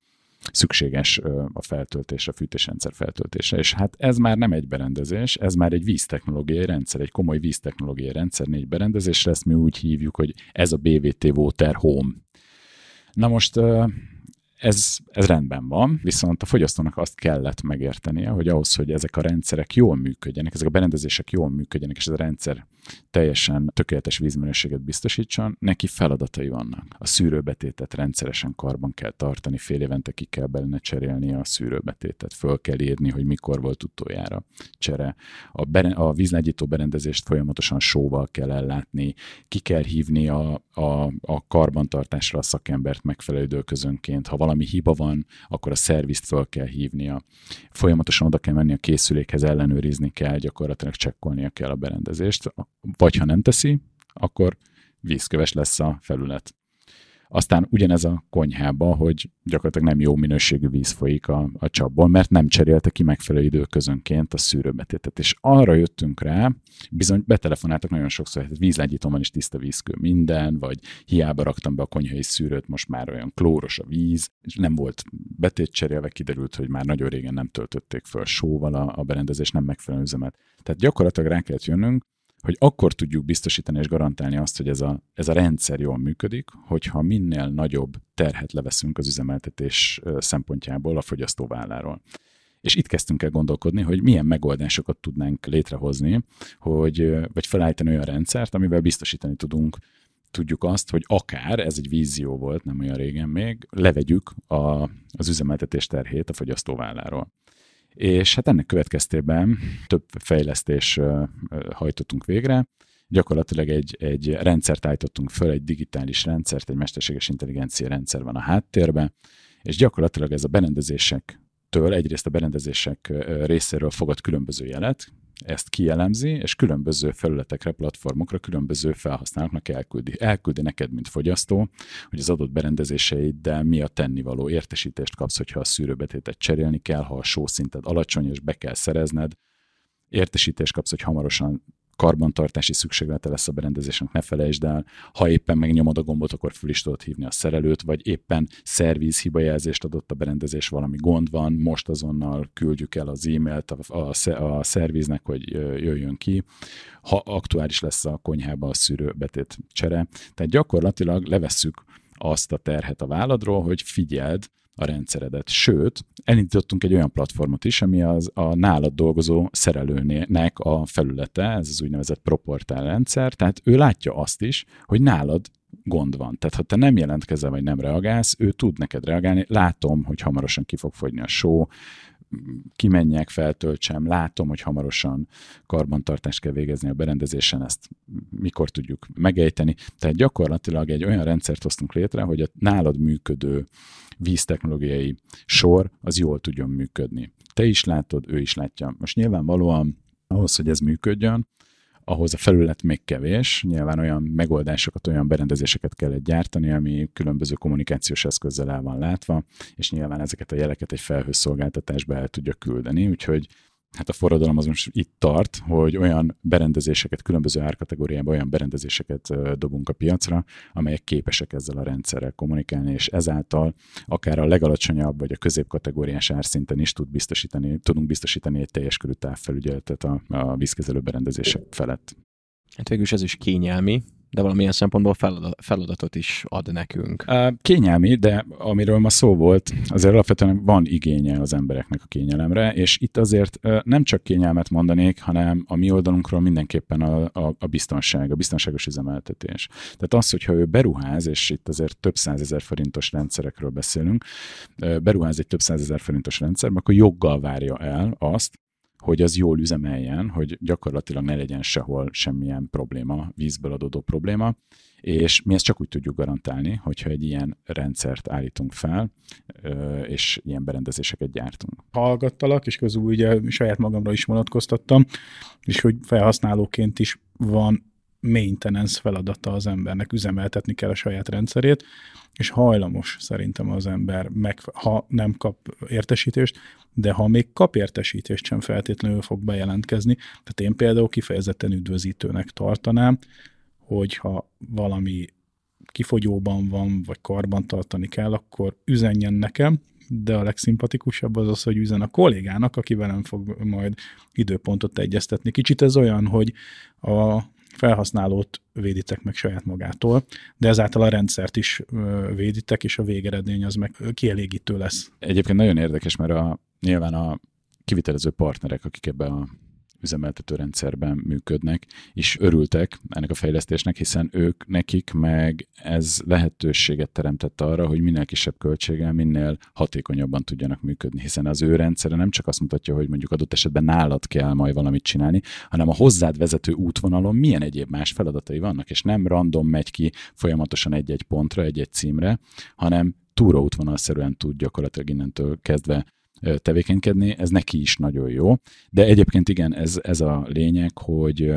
szükséges a feltöltésre, a fűtésrendszer feltöltésre. És hát ez már nem egy berendezés, ez már egy víztechnológiai rendszer, egy komoly víztechnológiai rendszer négy berendezésre, ezt mi úgy hívjuk, hogy ez a BVT Water Home. Na most ez, ez rendben van, viszont a fogyasztónak azt kellett megértenie, hogy ahhoz, hogy ezek a rendszerek jól működjenek, ezek a berendezések jól működjenek, és ez a rendszer teljesen tökéletes vízminőséget biztosítson, neki feladatai vannak. A szűrőbetétet rendszeresen karban kell tartani, fél évente ki kell benne cserélni a szűrőbetétet, föl kell írni, hogy mikor volt utoljára csere. A, bere, a vízlágyító berendezést folyamatosan sóval kell ellátni, ki kell hívni a, a, a karbantartásra a szakembert megfelelő időközönként. Ha valami hiba van, akkor a szervizt föl kell hívnia. Folyamatosan oda kell menni a készülékhez, ellenőrizni kell, gyakorlatilag csekkolnia kell a berendezést vagy ha nem teszi, akkor vízköves lesz a felület. Aztán ugyanez a konyhába, hogy gyakorlatilag nem jó minőségű víz folyik a, a csapból, mert nem cserélte ki megfelelő időközönként a szűrőbetétet. És arra jöttünk rá, bizony betelefonáltak nagyon sokszor, hogy vízlágyítón van is tiszta vízkő minden, vagy hiába raktam be a konyhai szűrőt, most már olyan klóros a víz, és nem volt betét cserélve, kiderült, hogy már nagyon régen nem töltötték föl sóval a, a berendezés, nem megfelelő üzemet. Tehát gyakorlatilag rá kellett jönnünk, hogy akkor tudjuk biztosítani és garantálni azt, hogy ez a, ez a rendszer jól működik, hogyha minél nagyobb terhet leveszünk az üzemeltetés szempontjából a fogyasztó válláról. És itt kezdtünk el gondolkodni, hogy milyen megoldásokat tudnánk létrehozni, hogy, vagy felállítani olyan rendszert, amivel biztosítani tudunk tudjuk azt, hogy akár, ez egy vízió volt, nem olyan régen még, levegyük a, az üzemeltetés terhét a fogyasztó válláról. És hát ennek következtében több fejlesztés hajtottunk végre, gyakorlatilag egy, egy rendszert állítottunk föl, egy digitális rendszert, egy mesterséges intelligencia rendszer van a háttérben, és gyakorlatilag ez a berendezésektől, egyrészt a berendezések részéről fogad különböző jelet, ezt kielemzi, és különböző felületekre, platformokra, különböző felhasználóknak elküldi. Elküldi neked, mint fogyasztó, hogy az adott berendezéseiddel mi a tennivaló értesítést kapsz, hogyha a szűrőbetétet cserélni kell, ha a sószinted alacsony, és be kell szerezned, értesítést kapsz, hogy hamarosan karbantartási szükséglete lesz a berendezésnek, ne felejtsd el. Ha éppen megnyomod a gombot, akkor föl is tudod hívni a szerelőt, vagy éppen szervíz hibajelzést adott a berendezés, valami gond van, most azonnal küldjük el az e-mailt a, a, a szerviznek, hogy jöjjön ki, ha aktuális lesz a konyhában a szűrőbetét csere. Tehát gyakorlatilag levesszük azt a terhet a válladról, hogy figyeld, a rendszeredet. Sőt, elindítottunk egy olyan platformot is, ami az a nálad dolgozó szerelőnek a felülete, ez az úgynevezett proportál rendszer, tehát ő látja azt is, hogy nálad gond van. Tehát ha te nem jelentkezel, vagy nem reagálsz, ő tud neked reagálni. Látom, hogy hamarosan ki fog fogyni a só, kimenjek, feltöltsem, látom, hogy hamarosan karbantartást kell végezni a berendezésen, ezt mikor tudjuk megejteni. Tehát gyakorlatilag egy olyan rendszert hoztunk létre, hogy a nálad működő víztechnológiai sor az jól tudjon működni. Te is látod, ő is látja. Most nyilvánvalóan ahhoz, hogy ez működjön, ahhoz a felület még kevés, nyilván olyan megoldásokat, olyan berendezéseket kellett gyártani, ami különböző kommunikációs eszközzel el van látva, és nyilván ezeket a jeleket egy felhőszolgáltatásba el tudja küldeni, úgyhogy hát a forradalom az most itt tart, hogy olyan berendezéseket, különböző árkategóriában olyan berendezéseket dobunk a piacra, amelyek képesek ezzel a rendszerrel kommunikálni, és ezáltal akár a legalacsonyabb vagy a középkategóriás árszinten is tud biztosítani, tudunk biztosítani egy teljes körű távfelügyeletet a, a vízkezelő berendezések felett. Hát végülis ez is kényelmi, de valamilyen szempontból feladatot is ad nekünk. Kényelmi, de amiről ma szó volt, azért alapvetően van igénye az embereknek a kényelemre, és itt azért nem csak kényelmet mondanék, hanem a mi oldalunkról mindenképpen a, a, a biztonság, a biztonságos üzemeltetés. Tehát az, hogyha ő beruház, és itt azért több százezer forintos rendszerekről beszélünk, beruház egy több százezer forintos rendszerbe, akkor joggal várja el azt, hogy az jól üzemeljen, hogy gyakorlatilag ne legyen sehol semmilyen probléma, vízből adódó probléma, és mi ezt csak úgy tudjuk garantálni, hogyha egy ilyen rendszert állítunk fel, és ilyen berendezéseket gyártunk. Hallgattalak, és közül ugye saját magamra is vonatkoztattam, és hogy felhasználóként is van maintenance feladata az embernek, üzemeltetni kell a saját rendszerét, és hajlamos szerintem az ember, meg, ha nem kap értesítést, de ha még kap értesítést sem feltétlenül fog bejelentkezni. Tehát én például kifejezetten üdvözítőnek tartanám, hogyha valami kifogyóban van, vagy karban tartani kell, akkor üzenjen nekem, de a legszimpatikusabb az az, hogy üzen a kollégának, aki velem fog majd időpontot egyeztetni. Kicsit ez olyan, hogy a felhasználót véditek meg saját magától, de ezáltal a rendszert is véditek, és a végeredmény az meg kielégítő lesz. Egyébként nagyon érdekes, mert a, nyilván a kivitelező partnerek, akik ebbe a üzemeltető rendszerben működnek, és örültek ennek a fejlesztésnek, hiszen ők, nekik meg ez lehetőséget teremtett arra, hogy minél kisebb költséggel, minél hatékonyabban tudjanak működni, hiszen az ő rendszere nem csak azt mutatja, hogy mondjuk adott esetben nálad kell majd valamit csinálni, hanem a hozzád vezető útvonalon milyen egyéb más feladatai vannak, és nem random megy ki folyamatosan egy-egy pontra, egy-egy címre, hanem túraútvonalszerűen tud gyakorlatilag innentől kezdve tevékenykedni, ez neki is nagyon jó. De egyébként igen, ez, ez a lényeg, hogy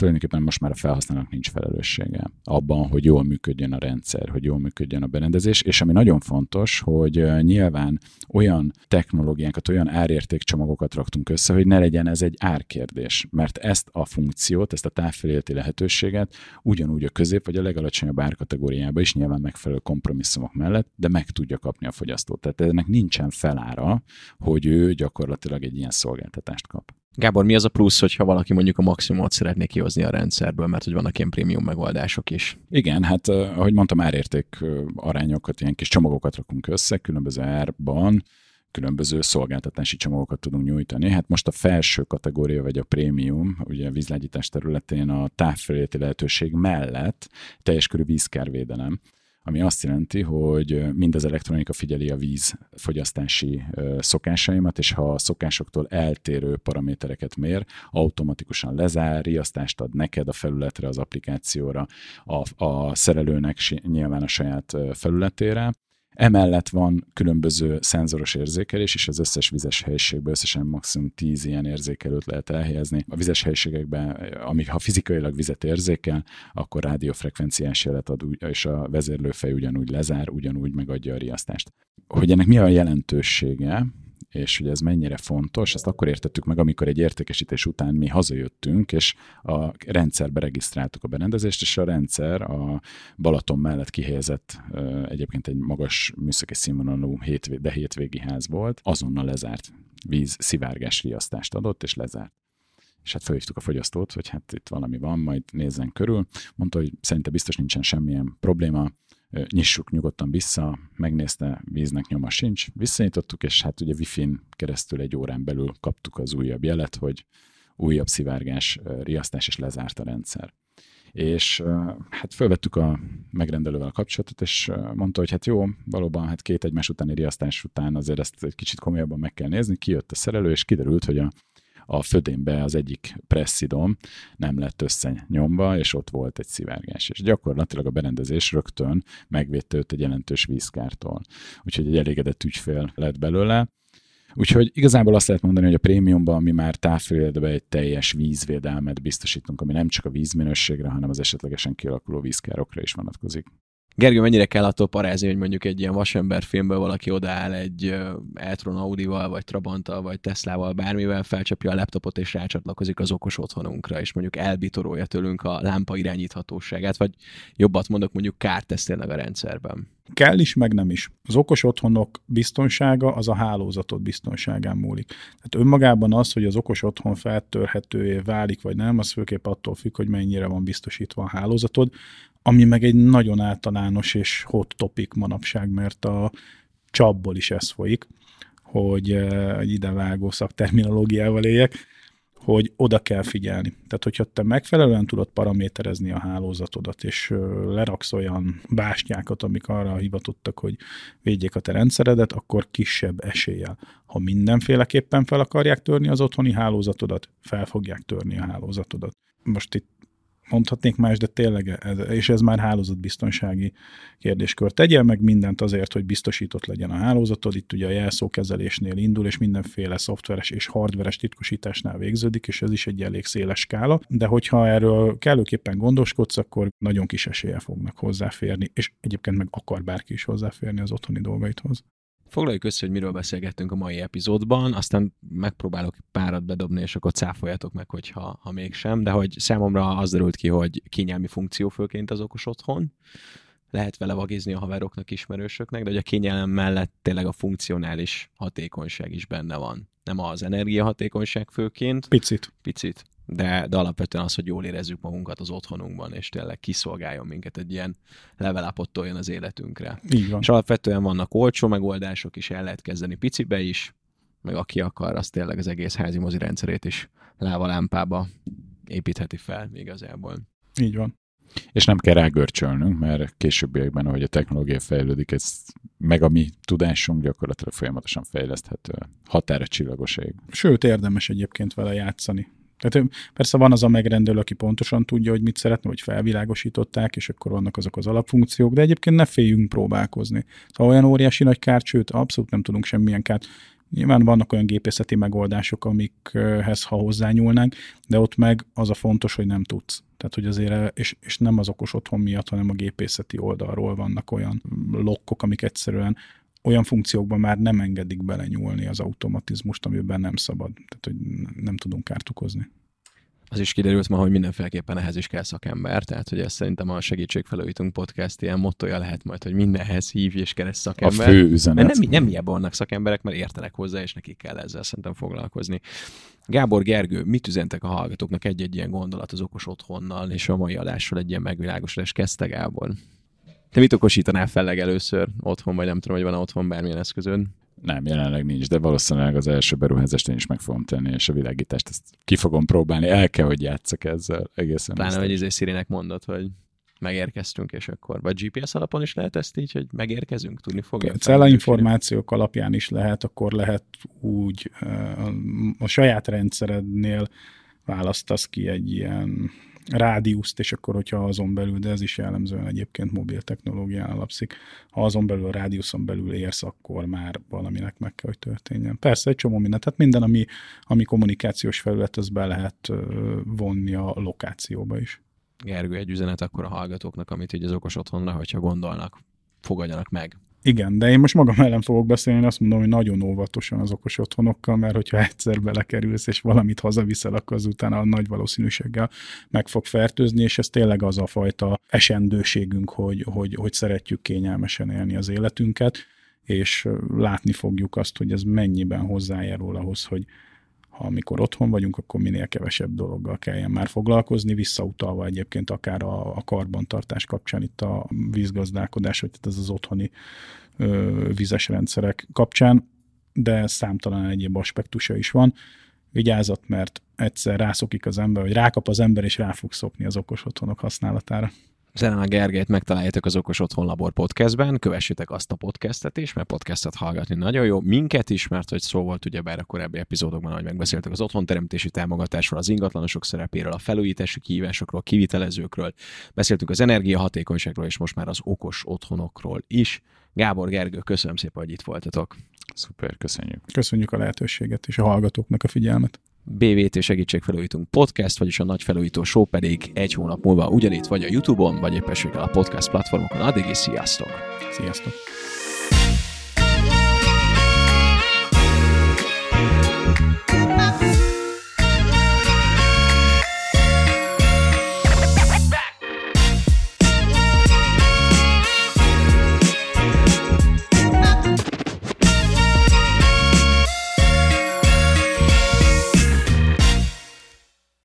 tulajdonképpen most már a felhasználónak nincs felelőssége abban, hogy jól működjön a rendszer, hogy jól működjön a berendezés, és ami nagyon fontos, hogy nyilván olyan technológiákat, olyan árértékcsomagokat raktunk össze, hogy ne legyen ez egy árkérdés, mert ezt a funkciót, ezt a távfeléleti lehetőséget ugyanúgy a közép vagy a legalacsonyabb árkategóriába is nyilván megfelelő kompromisszumok mellett, de meg tudja kapni a fogyasztó. Tehát ennek nincsen felára, hogy ő gyakorlatilag egy ilyen szolgáltatást kap. Gábor, mi az a plusz, hogyha valaki mondjuk a maximumot szeretné kihozni a rendszerből, mert hogy vannak ilyen prémium megoldások is? Igen, hát ahogy mondtam, árérték arányokat, ilyen kis csomagokat rakunk össze, különböző árban, különböző szolgáltatási csomagokat tudunk nyújtani. Hát most a felső kategória, vagy a prémium, ugye a vízlágyítás területén a távfeléleti lehetőség mellett teljes körű vízkárvédelem ami azt jelenti, hogy mind az elektronika figyeli a víz fogyasztási szokásaimat, és ha a szokásoktól eltérő paramétereket mér, automatikusan lezár, riasztást ad neked a felületre, az applikációra, a, a szerelőnek nyilván a saját felületére, Emellett van különböző szenzoros érzékelés, és az összes vizes helyiségben összesen maximum 10 ilyen érzékelőt lehet elhelyezni. A vizes helyiségekben, amíg ha fizikailag vizet érzékel, akkor rádiófrekvenciás jelet ad, és a vezérlőfej ugyanúgy lezár, ugyanúgy megadja a riasztást. Hogy ennek mi a jelentősége, és hogy ez mennyire fontos, ezt akkor értettük meg, amikor egy értékesítés után mi hazajöttünk, és a rendszerbe regisztráltuk a berendezést, és a rendszer a Balaton mellett kihelyezett egyébként egy magas műszaki színvonalú, de hétvégi ház volt, azonnal lezárt víz szivárgás riasztást adott, és lezárt. És hát felhívtuk a fogyasztót, hogy hát itt valami van, majd nézzen körül. Mondta, hogy szerinte biztos nincsen semmilyen probléma, nyissuk nyugodtan vissza, megnézte, víznek nyoma sincs, visszanyitottuk, és hát ugye wifi-n keresztül egy órán belül kaptuk az újabb jelet, hogy újabb szivárgás, riasztás, és lezárt a rendszer. És hát felvettük a megrendelővel a kapcsolatot, és mondta, hogy hát jó, valóban hát két egymás utáni riasztás után azért ezt egy kicsit komolyabban meg kell nézni. Kijött a szerelő, és kiderült, hogy a a födénbe az egyik presszidom nem lett összenyomva, és ott volt egy szivárgás. És gyakorlatilag a berendezés rögtön megvédte őt egy jelentős vízkártól. Úgyhogy egy elégedett ügyfél lett belőle. Úgyhogy igazából azt lehet mondani, hogy a prémiumban mi már távföldbe egy teljes vízvédelmet biztosítunk, ami nem csak a vízminőségre, hanem az esetlegesen kialakuló vízkárokra is vonatkozik. Gergő, mennyire kell attól parázni, hogy mondjuk egy ilyen vasember filmből valaki odaáll egy Eltron Audival, vagy Trabanttal, vagy Teslával, bármivel, felcsapja a laptopot és rácsatlakozik az okos otthonunkra, és mondjuk elbitorolja tőlünk a lámpa irányíthatóságát, vagy jobbat mondok, mondjuk kárt tesz tényleg a rendszerben. Kell is, meg nem is. Az okos otthonok biztonsága az a hálózatot biztonságán múlik. Tehát önmagában az, hogy az okos otthon feltörhetővé válik, vagy nem, az főképp attól függ, hogy mennyire van biztosítva a hálózatod ami meg egy nagyon általános és hot topic manapság, mert a csapból is ez folyik, hogy eh, egy idevágó szakterminológiával éljek, hogy oda kell figyelni. Tehát, hogyha te megfelelően tudod paraméterezni a hálózatodat, és leraksz olyan bástyákat, amik arra hivatottak, hogy védjék a te rendszeredet, akkor kisebb eséllyel. Ha mindenféleképpen fel akarják törni az otthoni hálózatodat, fel fogják törni a hálózatodat. Most itt mondhatnék más, de tényleg, ez, és ez már hálózatbiztonsági kérdéskör. Tegyél meg mindent azért, hogy biztosított legyen a hálózatod, itt ugye a jelszókezelésnél indul, és mindenféle szoftveres és hardveres titkosításnál végződik, és ez is egy elég széles skála, de hogyha erről kellőképpen gondoskodsz, akkor nagyon kis esélye fognak hozzáférni, és egyébként meg akar bárki is hozzáférni az otthoni dolgaithoz. Foglaljuk össze, hogy miről beszélgettünk a mai epizódban, aztán megpróbálok párat bedobni, és akkor cáfoljatok meg, hogyha ha mégsem, de hogy számomra az derült ki, hogy kényelmi funkció főként az okos otthon, lehet vele vagizni a haveroknak, ismerősöknek, de hogy a kényelem mellett tényleg a funkcionális hatékonyság is benne van. Nem az energiahatékonyság főként. Picit. Picit de, de alapvetően az, hogy jól érezzük magunkat az otthonunkban, és tényleg kiszolgáljon minket egy ilyen level az életünkre. Így van. És alapvetően vannak olcsó megoldások is, el lehet kezdeni picibe is, meg aki akar, az tényleg az egész házi mozi rendszerét is lámpalámpába építheti fel igazából. Így van. És nem kell rágörcsölnünk, mert későbbiekben, ahogy a technológia fejlődik, ez meg a mi tudásunk gyakorlatilag folyamatosan fejleszthető. Határa csillagos ég. Sőt, érdemes egyébként vele játszani. Tehát persze van az a megrendelő, aki pontosan tudja, hogy mit szeretne, hogy felvilágosították, és akkor vannak azok az alapfunkciók, de egyébként ne féljünk próbálkozni. Szóval olyan óriási nagy kárt, sőt, abszolút nem tudunk semmilyen kárt. Nyilván vannak olyan gépészeti megoldások, amikhez ha hozzányúlnánk, de ott meg az a fontos, hogy nem tudsz. Tehát, hogy azért, és, és nem az okos otthon miatt, hanem a gépészeti oldalról vannak olyan lokkok, amik egyszerűen olyan funkciókban már nem engedik belenyúlni az automatizmust, amiben nem szabad. Tehát, hogy nem tudunk kárt okozni. Az is kiderült ma, hogy mindenféleképpen ehhez is kell szakember, tehát hogy ez szerintem a segítségfelújítunk podcast ilyen mottoja lehet majd, hogy mindenhez hívj és keres szakember. A fő üzenet. Mert nem, nem ilyen vannak szakemberek, mert értenek hozzá, és nekik kell ezzel szerintem foglalkozni. Gábor Gergő, mit üzentek a hallgatóknak egy-egy ilyen gondolat az okos otthonnal, és a mai adásról egy ilyen megvilágosodás kezdte Gábor? Te mit okosítanál fel legelőször otthon, vagy nem tudom, hogy van otthon bármilyen eszközön? Nem, jelenleg nincs, de valószínűleg az első beruházást én is meg fogom tenni, és a világítást ezt ki fogom próbálni. El kell, hogy játszak ezzel egészen. Pláne, hogy izé Szirinek mondod, hogy megérkeztünk, és akkor, vagy GPS alapon is lehet ezt így, hogy megérkezünk, tudni fogja? Cella információk alapján is lehet, akkor lehet úgy a saját rendszerednél választasz ki egy ilyen rádiuszt, és akkor, hogyha azon belül, de ez is jellemzően egyébként mobil technológián alapszik, ha azon belül a rádiuszon belül érsz, akkor már valaminek meg kell, hogy történjen. Persze egy csomó mindent, tehát minden, ami, ami kommunikációs felület, az be lehet vonni a lokációba is. Gergő, egy üzenet akkor a hallgatóknak, amit így az okos otthonra, hogyha gondolnak, fogadjanak meg. Igen, de én most magam ellen fogok beszélni, azt mondom, hogy nagyon óvatosan az okos otthonokkal, mert hogyha egyszer belekerülsz, és valamit hazaviszel, akkor az utána a nagy valószínűséggel meg fog fertőzni, és ez tényleg az a fajta esendőségünk, hogy, hogy, hogy szeretjük kényelmesen élni az életünket, és látni fogjuk azt, hogy ez mennyiben hozzájárul ahhoz, hogy, amikor otthon vagyunk, akkor minél kevesebb dologgal kelljen már foglalkozni, visszautalva egyébként akár a, a karbantartás kapcsán itt a vízgazdálkodás, vagy ez az otthoni ö, vizes rendszerek kapcsán, de számtalan egyéb aspektusa is van. Vigyázat, mert egyszer rászokik az ember, vagy rákap az ember, és rá fog szokni az okos otthonok használatára. Zelen a Gergelyt megtaláljátok az Okos Otthon Labor podcastben, kövessétek azt a podcastet is, mert podcastet hallgatni nagyon jó. Minket is, mert hogy szó volt ugyebár a korábbi epizódokban, ahogy megbeszéltek az otthonteremtési támogatásról, az ingatlanosok szerepéről, a felújítási kihívásokról, kivitelezőkről, beszéltünk az energiahatékonyságról, és most már az okos otthonokról is. Gábor Gergő, köszönöm szépen, hogy itt voltatok. Szuper, köszönjük. Köszönjük a lehetőséget és a hallgatóknak a figyelmet. BVT segítségfelújítunk podcast, vagyis a nagy felújító show pedig egy hónap múlva ugyanitt vagy a Youtube-on, vagy éppenséggel a podcast platformokon. Addig is sziasztok! Sziasztok!